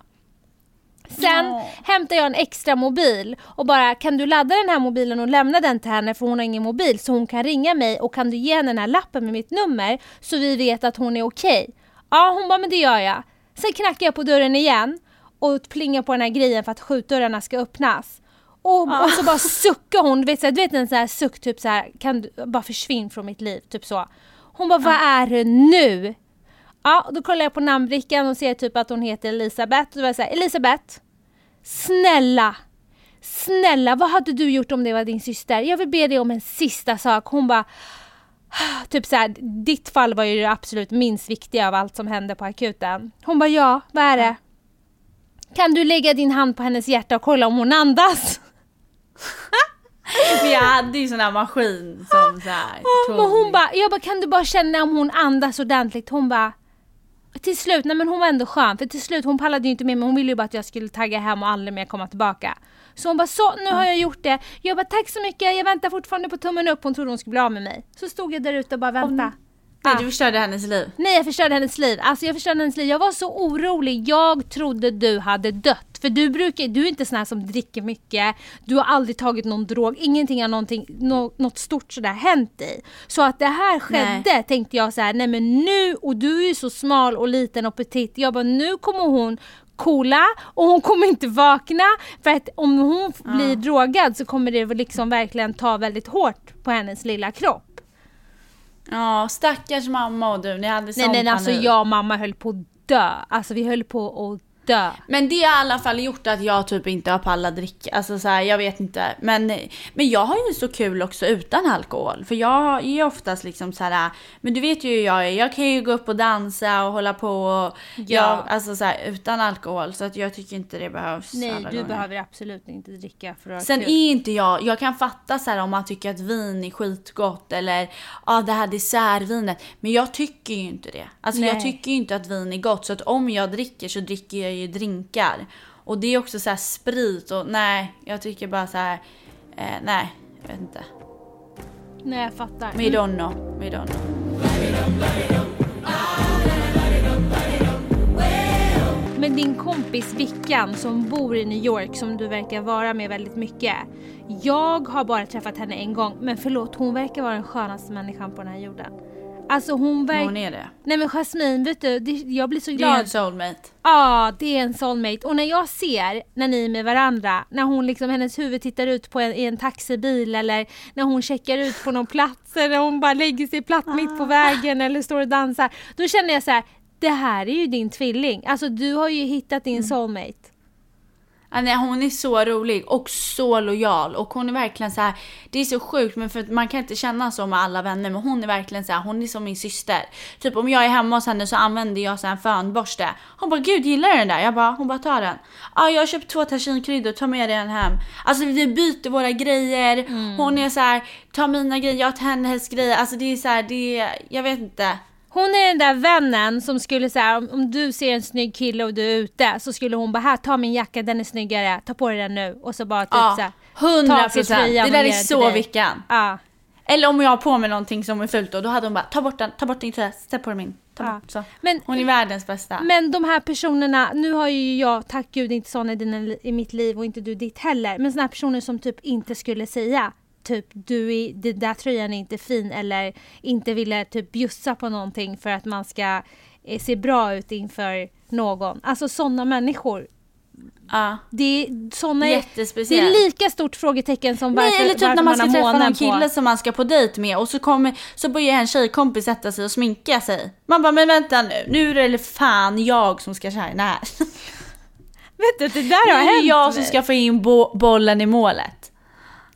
B: Sen
A: Ja.
B: hämtar jag en extra mobil och bara kan du ladda den här mobilen och lämna den till henne för hon har ingen mobil så hon kan ringa mig och kan du ge henne den här lappen med mitt nummer så vi vet att hon är okej. Ja hon bara men det gör jag. Sen knackar jag på dörren igen och plingar på den här grejen för att skjutdörrarna ska öppnas. Och, och så bara suckar hon, du vet, så här, du vet en sån här suck typ så här, kan du bara försvinn från mitt liv, typ så. Hon bara vad är det nu? Ja, och då kollar jag på namnbrickan och ser typ att hon heter Elisabeth. Och då var jag såhär, Elisabeth, snälla, snälla, vad hade du gjort om det var din syster? Jag vill be dig om en sista sak. Hon bara, typ såhär, ditt fall var ju det absolut minst viktiga av allt som hände på akuten. Hon bara, ja, vad är det? Kan du lägga din hand på hennes hjärta och kolla om hon andas?
A: Men jag hade ju sån här maskin som så här,
B: men hon bara, jag bara, kan du bara känna om hon andas ordentligt? Hon bara, till slut, nej men hon var ändå skön, för till slut hon pallade ju inte med mig, hon ville ju bara att jag skulle tagga hem och aldrig mer komma tillbaka. Så hon bara, så nu har jag gjort det. Jag bara, tack så mycket, jag väntar fortfarande på tummen upp, hon trodde hon skulle bli av med mig. Så stod jag där ute och bara vänta.
A: Nej,
B: Ah.
A: du förstörde hennes liv.
B: Nej jag förstörde hennes liv. Alltså jag förstörde hennes liv. Jag var så orolig. Jag trodde du hade dött. För du brukar, du är inte sån här som dricker mycket. Du har aldrig tagit någon drog. Ingenting har någonting, nå, något stort sådär hänt dig. Så att det här skedde tänkte jag så här, nej men nu, och du är ju så smal och liten och petit. Jag bara nu kommer hon coola och hon kommer inte vakna. För att om hon blir drogad så kommer det liksom verkligen ta väldigt hårt på hennes lilla kropp.
A: Ja, stackars mamma och du, ni hade sån
B: Nej men alltså
A: panik.
B: jag och mamma höll på att dö. Alltså vi höll på att dö.
A: Men det har i alla fall gjort att jag typ inte har pallat dricka. Alltså så här, jag vet inte. Men, men jag har ju så kul också utan alkohol. För jag är oftast liksom så här, men du vet ju hur jag är. Jag kan ju gå upp och dansa och hålla på. Och
B: Ja.
A: jag, alltså så här, utan alkohol. Så att jag tycker inte det behövs
B: Nej,
A: alla
B: du
A: gånger.
B: behöver absolut inte dricka för att
A: Sen
B: kul.
A: är inte jag, jag kan fatta så här om man tycker att vin är skitgott eller ja ah, det här dessertvinet. Men jag tycker ju inte det. Alltså jag
B: Nej.
A: tycker ju inte att vin är gott. Så att om jag dricker så dricker jag ju drinkar. Och det är också så här sprit och nej, jag tycker bara så här. Eh, nej, jag vet inte.
B: Nej, jag fattar.
A: We don't know, we don't know.
B: Men din kompis Vickan som bor i New York som du verkar vara med väldigt mycket. Jag har bara träffat henne en gång men förlåt hon verkar vara den skönaste människan på den här jorden. Alltså hon verkar...
A: hon är det.
B: Nej men Jasmine vet du, det, jag blir så
A: Det är
B: glad.
A: en soulmate.
B: Ja, det är en soulmate. Och när jag ser när ni är med varandra, när hon liksom, hennes huvud tittar ut på en, i en taxibil eller när hon checkar ut på någon plats eller hon bara lägger sig platt mitt på vägen eller står och dansar. Då känner jag så här, det här är ju din tvilling. Alltså du har ju hittat din soulmate.
A: Nej, hon är så rolig och så lojal och hon är verkligen så här. Det är så sjukt men för att man kan inte känna så med alla vänner men hon är verkligen så här. Hon är som min syster. Typ om jag är hemma hos henne så använder jag så en fönborste. Hon bara gud gillar du den där? Jag bara hon bara ta den. Ja jag har köpt två taginkryddor, ta med dig den hem. Alltså vi byter våra grejer. Hon är så här ta mina grejer, jag tar hennes grejer. Alltså det är så här, det är, jag vet inte.
B: Hon är den där vännen som skulle säga om, om du ser en snygg kille och du är ute så skulle hon bara här ta min jacka den är snyggare, ta på dig den nu och så bara typ
A: Ja,
B: så här,
A: 100
B: ta till
A: procent. Det där är så. Vickan.
B: Ja.
A: Eller om jag har på mig någonting som är fult då, då hade hon bara ta bort den, ta bort din tröja, sätt på dig min.
B: Ja.
A: bort.
B: Men-
A: Hon är världens bästa.
B: Men de här personerna, nu har ju jag tack gud inte såna i, dina, i mitt liv och inte du ditt heller. Men såna här personer som typ inte skulle säga typ du är, den där tröjan är inte fin eller inte ville typ bjussa på någonting för att man ska eh, se bra ut inför någon. Alltså sådana människor.
A: ja.
B: Det är, såna är, det är lika stort frågetecken som varför,
A: Nej eller typ när man ska träffa någon
B: på.
A: kille som man ska på dejt med och så, kommer, så börjar en tjejkompis sätta sig och sminka sig. Man bara men vänta nu, nu är det fan jag som ska shina här.
B: Vet du, det där har
A: är
B: hänt
A: det jag som ska få in bo- bollen i målet.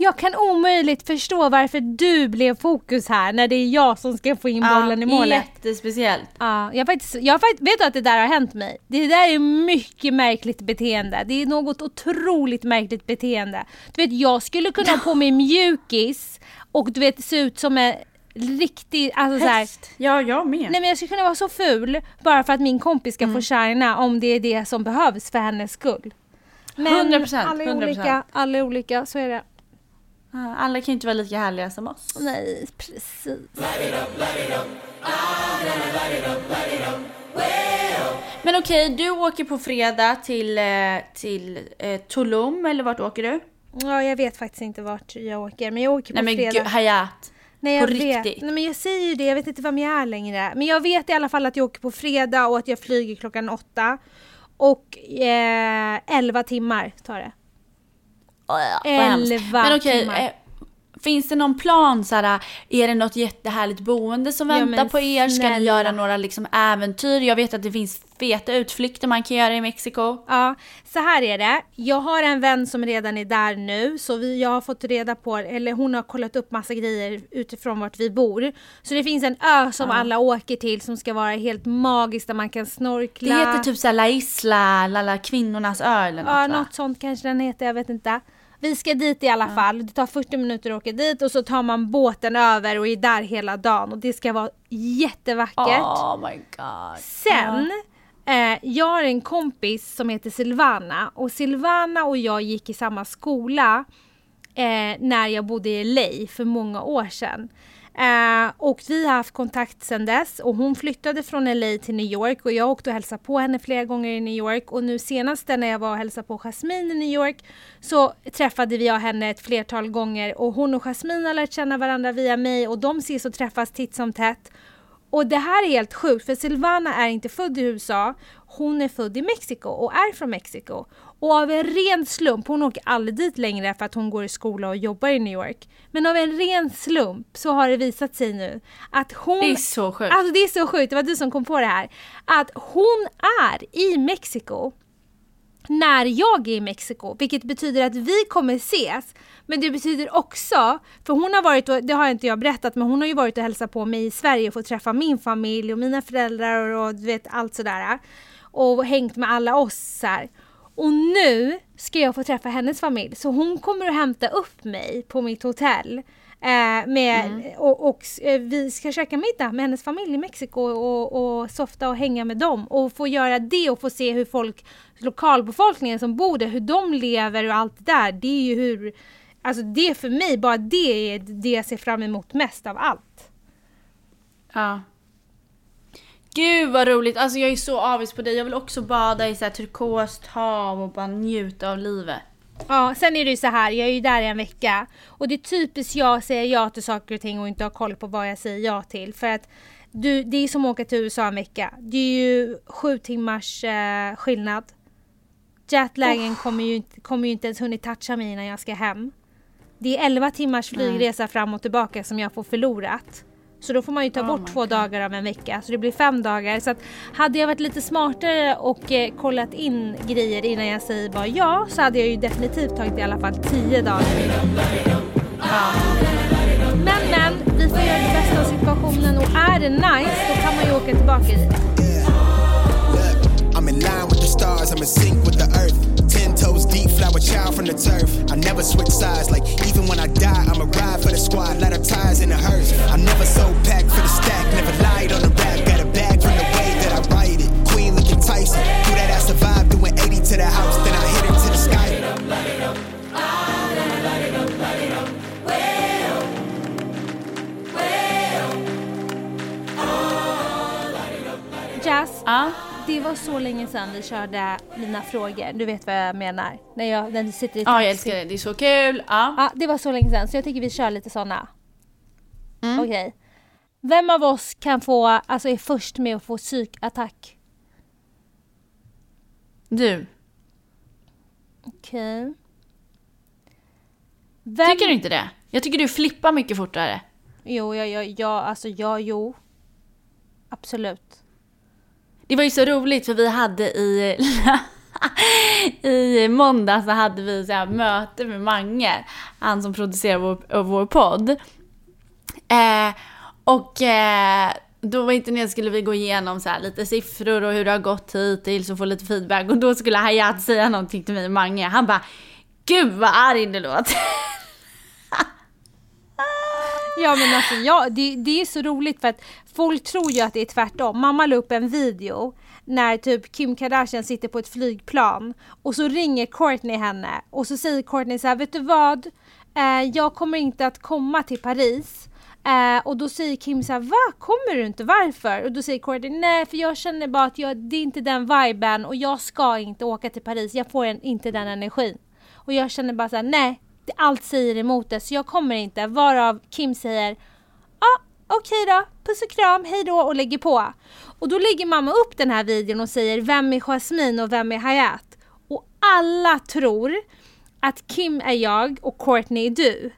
B: Jag kan omöjligt förstå varför du blev fokus här när det är jag som ska få in bollen i målet.
A: Jättespeciellt.
B: Ja, jag faktiskt, jag faktiskt, vet du att det där har hänt mig? Det där är mycket märkligt beteende. Det är något otroligt märkligt beteende. Du vet, jag skulle kunna ha på mig mjukis och du vet se ut som en riktig, alltså så här,
A: Häst. Ja, jag med.
B: Nej men jag skulle kunna vara så ful bara för att min kompis ska få shina om det är det som behövs för hennes skull. Men
A: 100%,
B: alla är
A: 100%.
B: olika, alla är olika, så är det.
A: Alla kan ju inte vara lika härliga som oss.
B: Nej, precis.
A: Men okej, du åker på fredag till, eh, till eh, Tulum, eller vart åker du?
B: Ja, jag vet faktiskt inte vart jag åker, men jag åker på
A: Nej men
B: fredag.
A: gud, Hayat.
B: Nej jag
A: På
B: vet.
A: riktigt?
B: Nej men jag säger ju det, jag vet inte vem jag är längre. Men jag vet i alla fall att jag åker på fredag och att jag flyger klockan åtta. Och eh, 11 timmar tar det. Elva
A: Men okej,
B: timmar.
A: eh, finns det någon plan såhär, är det något jättehärligt boende som
B: Ja,
A: väntar
B: men
A: på er? Ska
B: snälla.
A: ni göra några liksom äventyr? Jag vet att det finns feta utflykter man kan göra i Mexiko.
B: Ja, så här är det. Jag har en vän som redan är där nu, så vi, jag har fått reda på, eller hon har kollat upp massa grejer utifrån vart vi bor. Så det finns en ö som alla åker till som ska vara helt magisk där man kan
A: Det
B: snorkla.
A: heter typ såhär La Isla, Lalla kvinnornas ö eller något
B: Ja,
A: va?
B: något sånt kanske den heter, jag vet inte. Vi ska dit i alla fall. Det tar 40 minuter att åka dit och så tar man båten över och är där hela dagen och det ska vara jättevackert.
A: Oh my god.
B: Sen, eh, jag har en kompis som heter Silvana och Silvana och jag gick i samma skola eh, när jag bodde i LA för många år sedan. Eh, och vi har haft kontakt sedan dess och hon flyttade från LA till New York och jag åkte och hälsade på henne flera gånger i New York och nu senast när jag var och hälsade på Jasmine i New York så träffade vi jag henne ett flertal gånger och hon och Jasmine har lärt känna varandra via mig och de ses och träffas titt som tätt. Och det här är helt sjukt för Silvana är inte född i USA. Hon är född i Mexiko och är från Mexiko. Och av en ren slump, hon åker aldrig dit längre för att hon går i skola och jobbar i New York. Men av en ren slump så har det visat sig nu att hon...
A: Det är så sjukt.
B: Alltså det är så sjukt, det var du som kom på det här. Att hon är i Mexiko när jag är i Mexiko, vilket betyder att vi kommer ses. Men det betyder också, för hon har varit, och det har inte jag berättat, men hon har ju varit och hälsat på mig i Sverige och fått träffa min familj och mina föräldrar och du vet allt sådär. Och hängt med alla oss här. Och nu ska jag få träffa hennes familj, så hon kommer att hämta upp mig på mitt hotell. Eh, med, mm. Och, och eh, vi ska käka middag med hennes familj i Mexiko och, och softa och hänga med dem och få göra det och få se hur folk, lokalbefolkningen som bor där, hur de lever och allt det där. Det är ju hur, alltså det för mig, bara det är det jag ser fram emot mest av allt.
A: Ja. Gud vad roligt, alltså jag är så avis på dig. Jag vill också bada i så här turkost hav och bara njuta av livet.
B: Ja, sen är det ju så här, jag är ju där i en vecka och det är typiskt jag säga ja till saker och ting och inte ha koll på vad jag säger ja till. För att du, det är som att åka till USA en vecka. Det är ju sju timmars eh, skillnad. Jetlagen oh. kommer, ju, kommer ju inte ens hunnit toucha mig innan jag ska hem. Det är elva timmars flygresa Nej. fram och tillbaka som jag får förlorat. Så då får man ju ta oh bort två God. dagar av en vecka. Så det blir fem dagar. Så att hade jag varit lite smartare och eh, kollat in grejer innan jag säger bara ja så hade jag ju definitivt tagit i alla fall tio dagar. Ja. Men men, vi får göra det bästa av situationen och är det nice då kan man ju åka tillbaka dit. I'm in line with the stars, I'm in sync with the earth. Ten toes deep, flower child from the turf. I never switch sides, like even when I die, I'ma ride for the squad, let her ties in the hearse. Var så länge sedan vi körde mina frågor. Du vet vad jag menar. När, jag, när du sitter i
A: taxi. Ja, jag älskar det. Det är så kul. Ja.
B: ja, det var så länge sedan. Så jag tycker vi kör lite sådana. Mm. Okej. Okay. Vem av oss kan få, alltså är först med att få psykattack?
A: Du.
B: Okej. Okay.
A: Vem... Tycker du inte det? Jag tycker du flippar mycket fortare.
B: Jo, ja, ja, ja, alltså ja, jo. Absolut.
A: Det var ju så roligt för vi hade i i måndag så hade vi så här möte med Mange, han som producerar vår, vår podd. Eh, och eh, då var inte det skulle vi gå igenom så lite siffror och hur det har gått hittills och få lite feedback. Och då skulle Hayat säga någonting till mig och Mange. Han bara Gud vad arg du låter.
B: Ja men alltså ja, det, det är så roligt för att folk tror ju att det är tvärtom. Mamma la upp en video när typ Kim Kardashian sitter på ett flygplan och så ringer Courtney henne och så säger Courtney så här, vet du vad? Eh, jag kommer inte att komma till Paris. Eh, och då säger Kim så här, va? Kommer du inte? Varför? Och då säger Courtney, nej för jag känner bara att jag, det är inte den viben och jag ska inte åka till Paris. Jag får en, inte den energin. Och jag känner bara så här, nej allt säger emot det så jag kommer inte. Varav Kim säger ja ah, okej okay då, puss och kram, hej då och lägger på. Och då lägger mamma upp den här videon och säger vem är Jasmine och vem är Hayat? Och alla tror att Kim är jag och Courtney är du.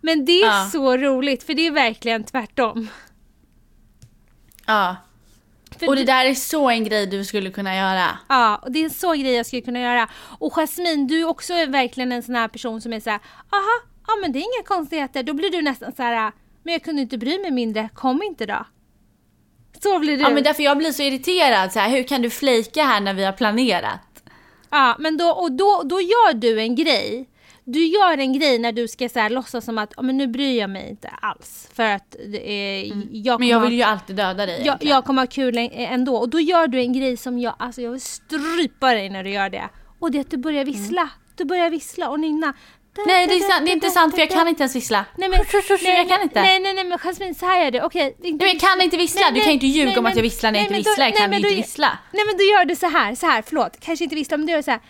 B: Men det är ja. så roligt för det är verkligen tvärtom.
A: Ja. För och det där är så en grej du skulle kunna göra.
B: Ja, och det är en så grej jag skulle kunna göra. Och Jasmine, du är också verkligen en sån här person som är så här, aha, ja men det är inga konstigheter. Då blir du nästan så här, men jag kunde inte bry mig mindre, kom inte då. Så blir du.
A: Ja men därför jag blir så irriterad, så här, hur kan du flejka här när vi har planerat?
B: Ja, men då, och då, då gör du en grej du gör en grej när du ska så här, låtsas som att men nu bryr jag mig inte alls. För att eh, mm. jag
A: Men jag vill ju alltid döda dig
B: jag, jag kommer ha kul ändå. Och då gör du en grej som jag, alltså jag vill strypa dig när du gör det. Och det är att du börjar vissla. Mm. Du börjar vissla och nynna.
A: Nej det är, sant, det är inte sant för jag kan inte ens vissla.
B: Nej men
A: nej, jag kan inte.
B: Nej nej nej men Jasmine så här är det, okej.
A: Okay, jag kan inte vissla, nej, du kan inte ljuga nej, om att jag visslar när jag inte visslar, jag kan nej, inte då, vissla.
B: Nej men då gör du så här, så här, förlåt, kanske inte vissla men du gör så här.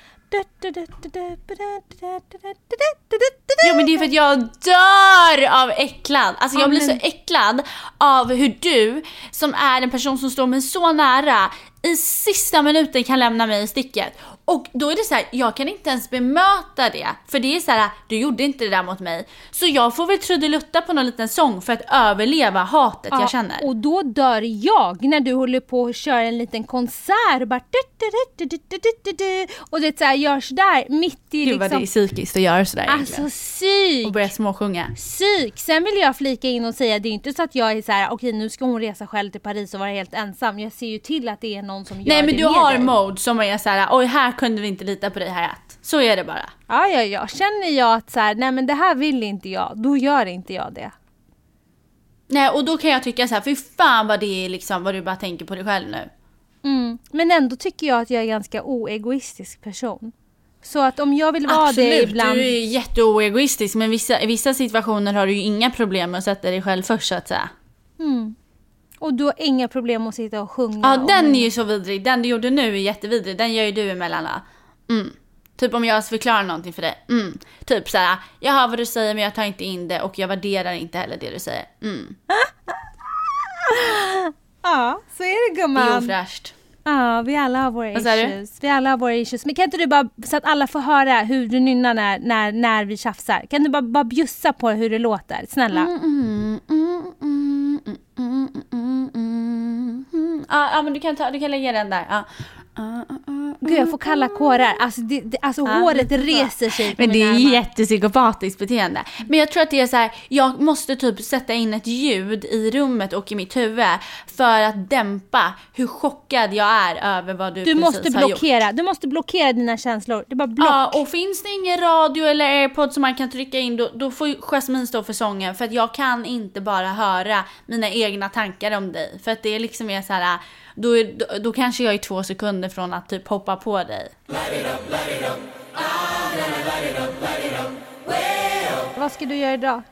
A: Ja men det är för att jag dör av äcklad. Alltså jag blir så äcklad av hur du, som är en person som står mig så nära, i sista minuten kan lämna mig i sticket. Och då är det så här, jag kan inte ens bemöta det. För det är så här, du gjorde inte det där mot mig. Så jag får väl trudelutta på någon liten sång för att överleva hatet jag känner.
B: Och då dör jag när du håller på att köra en liten konsert och bara du, du, du, du, du, du, du, och det så här, görs där mitt i
A: Gud vad det är
B: liksom...
A: psykiskt att göra sådär
B: Alltså
A: egentligen.
B: psyk!
A: Och börja småsjunga.
B: Psyk! Sen vill jag flika in och säga, det är inte så att jag är så här: okej nu ska hon resa själv till Paris och vara helt ensam. Jag ser ju till att det är någon som gör
A: Nej men
B: det
A: du
B: med
A: har
B: dig.
A: mode som är så här: oj här kunde vi inte lita på dig Hayat. Så är det bara.
B: Ja, ja, ja. Känner jag att så här, nej men det här vill inte jag, då gör inte jag det.
A: Nej och då kan jag tycka så här, fy fan vad det är liksom vad du bara tänker på dig själv nu.
B: Mm. Men ändå tycker jag att jag är en ganska oegoistisk person. Så att om jag vill vara det
A: Absolut,
B: ibland...
A: du är jätteoegoistisk men vissa, i vissa situationer har du ju inga problem med att sätta dig själv först så att säga.
B: Mm. Och du har inga problem att sitta och sjunga.
A: Ja
B: och-
A: den är ju så vidrig, den du gjorde nu är jättevidrig, den gör ju du emellan? Mm. Typ om jag förklarar någonting för dig. Mm. Typ såhär, jag hör vad du säger men jag tar inte in det och jag värderar inte heller det du säger. Mm.
B: Ja, så är det
A: Det är
B: gumman.
A: ofräscht.
B: Ja, vi alla har våra
A: Vad sa du?
B: issues. Vi alla har våra issues. Men kan inte du bara, så att alla får höra hur du nynnar när, när, när vi tjafsar. Kan du bara, bara bjussa på hur det låter? Snälla.
A: Mm, mm, mm, mm, mm, mm, mm, Ja, men du kan, ta, du kan lägga den där. Ja.
B: Gud, jag får kalla kårar. Alltså, det, det, alltså håret reser sig
A: Men det är
B: armar.
A: jättepsykopatiskt beteende. Men jag tror att det är så här, jag måste typ sätta in ett ljud i rummet och i mitt huvud för att dämpa hur chockad jag är över vad du,
B: Du
A: precis
B: måste
A: har gjort.
B: blockera. Du måste blockera dina känslor. Det bara block.
A: Ja, och finns det ingen radio eller airpod som man kan trycka in då, då får Jasmine stå för sången för att jag kan inte bara höra mina egna tankar om dig. För att det liksom är så här, då, är, då, då kanske jag är två sekunder från att typ hoppa på dig.
B: Vad ska du göra idag?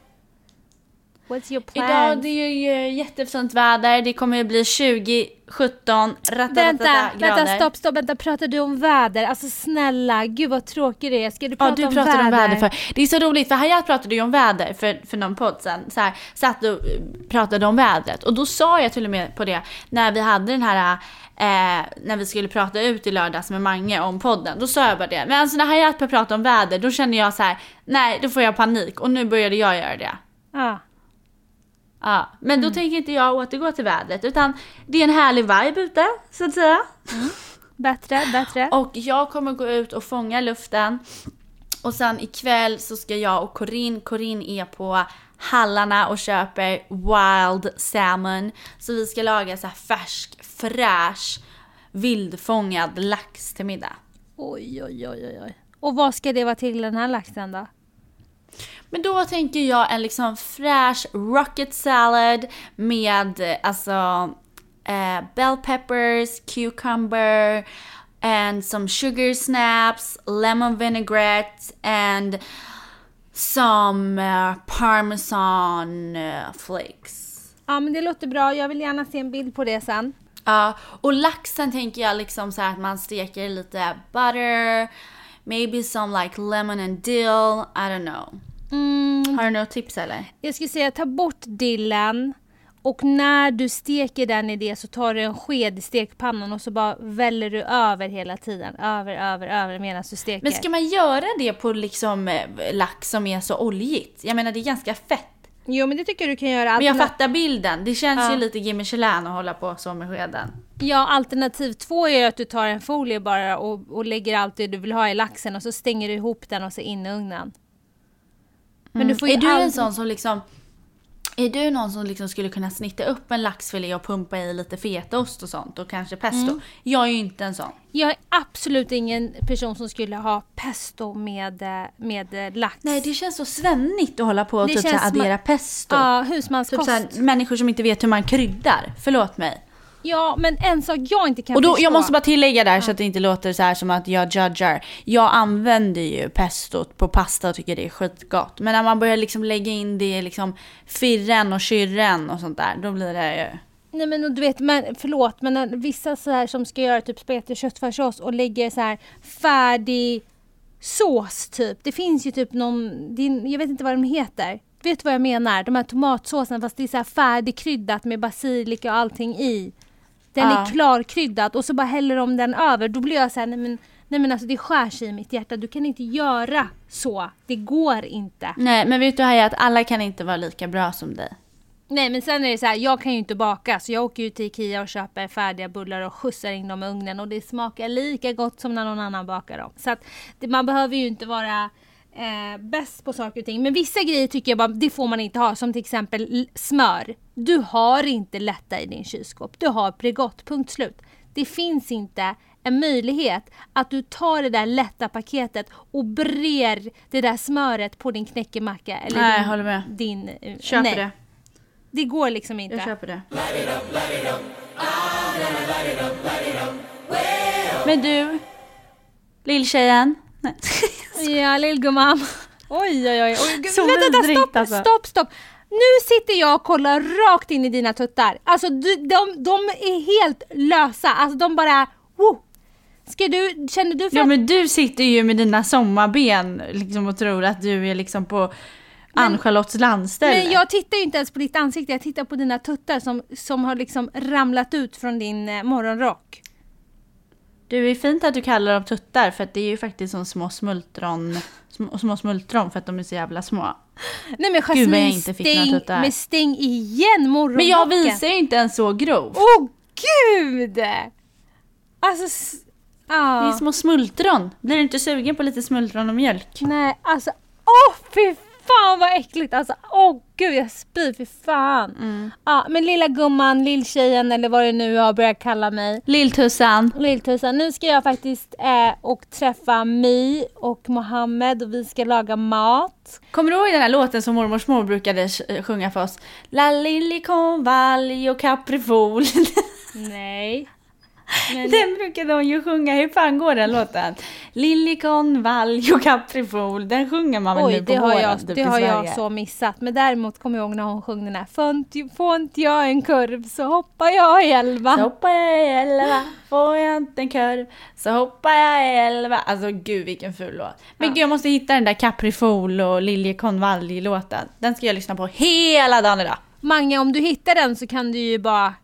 B: What's your plan?
A: Idag det är ju jättefint väder, det kommer att bli 20, 17,
B: Vänta,
A: grader.
B: vänta, stopp, stopp, vänta. Pratar du om väder? Alltså snälla, gud vad tråkig det är. Ska du prata
A: Ja, du
B: om
A: pratade
B: väder?
A: om väder för. Det är så roligt för Hayat pratade ju om väder för, för någon podd sen. Så här, satt och eh, pratade om vädret. Och då sa jag till och med på det när vi hade den här Eh, när vi skulle prata ut i lördags med Mange om podden. Då sa jag bara det. Men alltså när Hayat började prata om väder då kände jag så här: nej då får jag panik. Och nu började jag göra det.
B: Ja.
A: Ja, men då tänker inte jag återgå till vädret utan det är en härlig vibe ute så att säga.
B: Bättre, bättre.
A: Och jag kommer gå ut och fånga luften. Och sen ikväll så ska jag och Corinne, Corinne är på Hallarna och köper wild salmon. Så vi ska laga så färsk, fräsch, vildfångad lax till middag.
B: Oj, oj, oj, oj, oj. Och vad ska det vara till den här laxen då?
A: Men då tänker jag en liksom fräsch rocket salad med alltså eh, bell peppers, cucumber and some sugar snaps, lemon vinaigrette and some eh, parmesan eh, flakes.
B: Ja, men det låter bra. Jag vill gärna se en bild på det sen.
A: Ja, och laxen tänker jag liksom så att man steker lite butter, maybe some like lemon and dill, I don't know.
B: Mm,
A: Har du några tips eller?
B: jag skulle säga ta bort dillen och när du steker den i det så tar du en sked i stekpannan och så bara väller du över hela tiden. Över, över, över medan du steker.
A: Men ska man göra det på liksom eh, lax som är så oljigt? Jag menar det är ganska fett.
B: Jo men det tycker jag du kan göra.
A: Men jag fattar bilden. Det känns
B: Ja.
A: ju lite Jimmy Michelin att hålla på så med skeden.
B: Ja, alternativ två är att du tar en folie bara och, och lägger allt det du vill ha i laxen och så stänger du ihop den och så in i ugnen. Men du får ju
A: Mm. är du en sån som liksom... Är du någon som liksom skulle kunna snitta upp en laxfilé och pumpa i lite fetaost och sånt och kanske pesto?
B: Mm.
A: Jag är ju inte en sån.
B: Jag är absolut ingen person som skulle ha pesto med, eh, med eh, lax.
A: Nej det känns så svennigt att hålla på och
B: Det
A: typ
B: känns
A: addera pesto.
B: Ja,
A: Typ
B: husmanskost.
A: så här, människor som inte vet hur man kryddar. Förlåt mig.
B: Ja, men en sak jag inte kan
A: Och då,
B: förstå.
A: jag måste bara tillägga där så att det inte låter så här som att jag judgar. Jag använder ju pestot på pasta och tycker det är skitgott. Men när man börjar liksom lägga in det i liksom firren och kyrren och sånt där, då blir det ju...
B: Nej men du vet, men, förlåt men vissa så här som ska göra typ spagetti och köttfärssås och lägger så här färdig sås typ. Det finns ju typ någon, din, jag vet inte vad de heter. Vet du vad jag menar? De här tomatsåserna fast det är så här färdigkryddat med basilika och allting i. Den
A: Ja.
B: är klarkryddad och så bara häller de den över. Då blir jag så här, nej men, Nej men alltså det skär sig i mitt hjärta. Du kan inte göra så. Det går inte.
A: Nej, men vet du Haja att alla kan inte vara lika bra som dig.
B: Nej men sen är det så här, jag kan ju inte baka så jag åker ju till Ikea och köper färdiga bullar och skjutsar in dem i ugnen och det smakar lika gott som när någon annan bakar dem. Så att det, man behöver ju inte vara eh, bäst på saker och ting. Men vissa grejer tycker jag bara, det får man inte ha. Som till exempel smör. Du har inte lätta i din kylskåp. Du har Bregott, punkt slut. Det finns inte en möjlighet att du tar det där lätta paketet och brer det där smöret på din knäckemacka. Eller
A: Nej,
B: din,
A: håller med.
B: Din, eh,
A: Köper
B: nej,
A: det.
B: Det går liksom inte.
A: Jag köper det. Men du, lilltjejen. Nej.
B: Ja, lillgumman. Oj, oj, oj. oj.
A: Så
B: Vänta, vänta, stopp,
A: alltså.
B: stopp, stopp. Nu sitter jag och kollar rakt in i dina tuttar. Alltså, du, de, de är helt lösa. Alltså, de bara... Woo. Ska du, känner du för
A: Ja
B: att...
A: men du sitter ju med dina sommarben liksom och tror att du är liksom på Ann-Charlottes landställe.
B: Men jag tittar ju inte ens på ditt ansikte, jag tittar på dina tuttar som, som har liksom ramlat ut från din eh, morgonrock.
A: Du är fint att du kallar dem tuttar för att det är ju faktiskt som små smultron, små, små smultron för att de är så jävla små.
B: Nej men
A: Gud, vad jag
B: Jasmine,
A: inte fick
B: stäng,
A: tuttar.
B: men stäng igen morgonrocken.
A: Men jag visar ju inte ens så grovt.
B: Åh gud! Alltså... s-
A: Det är små smultron. Blir du inte sugen på lite smultron och mjölk?
B: Nej, alltså åh fy fan vad äckligt! Alltså åh gud jag spyr, fy fan.
A: Mm.
B: Ja, men lilla gumman, lilltjejen eller vad det nu har börjat kalla mig.
A: Lilltussan.
B: Lilltussan, nu ska jag faktiskt eh, och träffa My och Mohammed och vi ska laga mat.
A: Kommer du ihåg den här låten som mormors mor brukade sj- sjunga för oss? La liljekonvalj och kaprifol.
B: Nej. Men,
A: Den brukade hon ju sjunga. Hur fan går den låten? Liljekonvalj och kaprifol. Den sjunger man väl
B: oj,
A: nu på
B: det har,
A: våren
B: jag,
A: typ
B: det
A: i
B: har jag så missat. Men däremot kommer jag ihåg när hon sjöng den här Får inte, jag en kurv så hoppar jag i elva.
A: Så hoppar jag i elva, får jag inte en kurv så hoppar jag i elva. Alltså gud vilken ful låt. Men
B: Ja.
A: gud jag måste hitta den där Caprifol och Liljekonvalj-låten. Den ska jag lyssna på hela dagen idag.
B: Mange, om du hittar den så kan du ju bara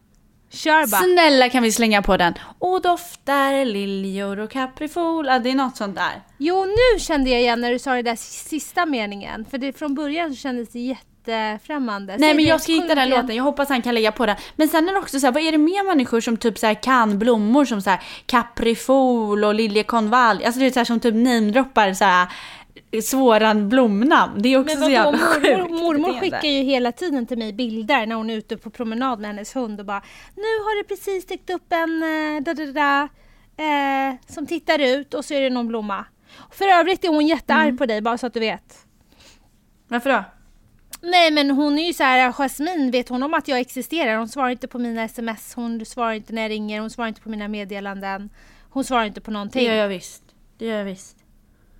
B: kör bara.
A: Snälla kan vi slänga på den. Och doftar liljor och kaprifol. Ja, det är något sånt där.
B: Jo, nu kände jag igen när du sa det där sista meningen. För det, från början så kändes det jättefrämmande.
A: Nej
B: Säg
A: men
B: det,
A: jag ska hitta den låten, jag hoppas han kan lägga på den. Men sen är det också så här, vad är det mer människor som typ så här kan blommor som så här kaprifol och liljekonvalj? Alltså det är så här som typ namedroppar så här svåra blomnamn. Det är också så jävla sjukt.
B: mormor, skickar ju hela tiden till mig bilder när hon är ute på promenad med hennes hund och bara Nu har det precis dykt upp en eh, da, da, da, eh, som tittar ut och så är det någon blomma. För övrigt är hon jättearg
A: Mm.
B: på dig bara så att du vet.
A: Varför då?
B: Nej men hon är ju så här, Jasmine, vet hon om att jag existerar? Hon svarar inte på mina sms, hon svarar inte när jag ringer, hon svarar inte på mina meddelanden. Hon svarar inte på
A: Det
B: någonting.
A: gör jag visst. Det gör jag visst.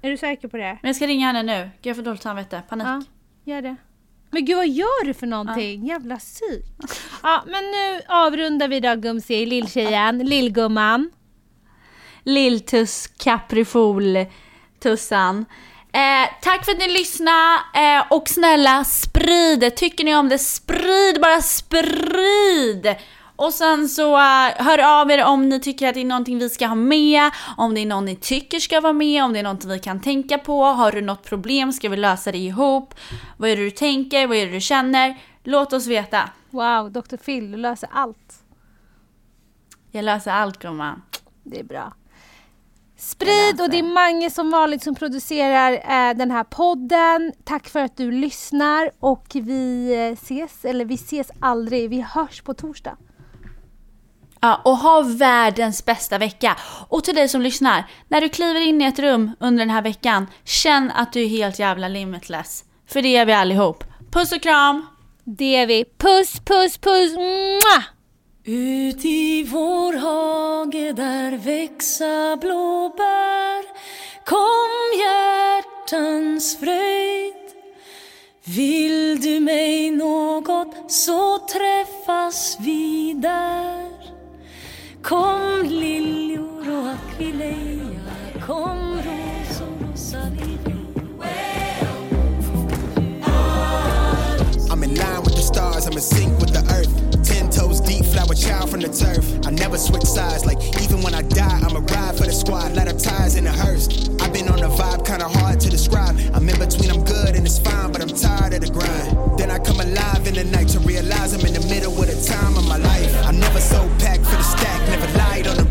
B: Är du säker på det?
A: Men jag ska ringa henne nu. Gud jag får dåligt samvete. Panik.
B: Ja, gör det. Men gud vad gör du för någonting? Jävla psyk. Ja men nu avrundar vi då Gumsi, lilltjejen, lillgumman.
A: Lilltuss Caprifol Tussan. Eh, tack för att ni lyssnade eh, och snälla sprid. Tycker ni om det, sprid bara sprid! Och sen så eh, hör av er om ni tycker att det är någonting vi ska ha med, om det är någon ni tycker ska vara med, om det är något vi kan tänka på. Har du något problem? Ska vi lösa det ihop? Vad är det du tänker? Vad är det du känner? Låt oss veta.
B: Wow, Dr. Phil, du löser allt.
A: Jag löser allt gumman.
B: Det är bra. Sprid och det är Mange som vanligt som producerar eh, den här podden. Tack för att du lyssnar och vi eh, ses, eller vi ses aldrig, vi hörs på torsdag.
A: Ja, och ha världens bästa vecka. Och till dig som lyssnar, när du kliver in i ett rum under den här veckan, känn att du är helt jävla limitless. För det är vi allihop. Puss och kram!
B: Det är vi. Puss, puss, puss! Mwah!
D: Ut i vår hage där växa blåbär Kom hjärtans fröjd Vill du mig något så träffas vi där Kom liljor och akvileja, kom och
C: I'm in line with the stars, I'm in sync with the earth. Ten toes deep, flower child from the turf. I never switch sides, like even when I die, I'ma ride for the squad, ladder ties in a hearse. I've been on a vibe, kinda hard to describe. I'm in between, I'm good and it's fine, but I'm tired of the grind. Then I come alive in the night to realize I'm in the middle of the time of my life. I'm never so stack, never lied on the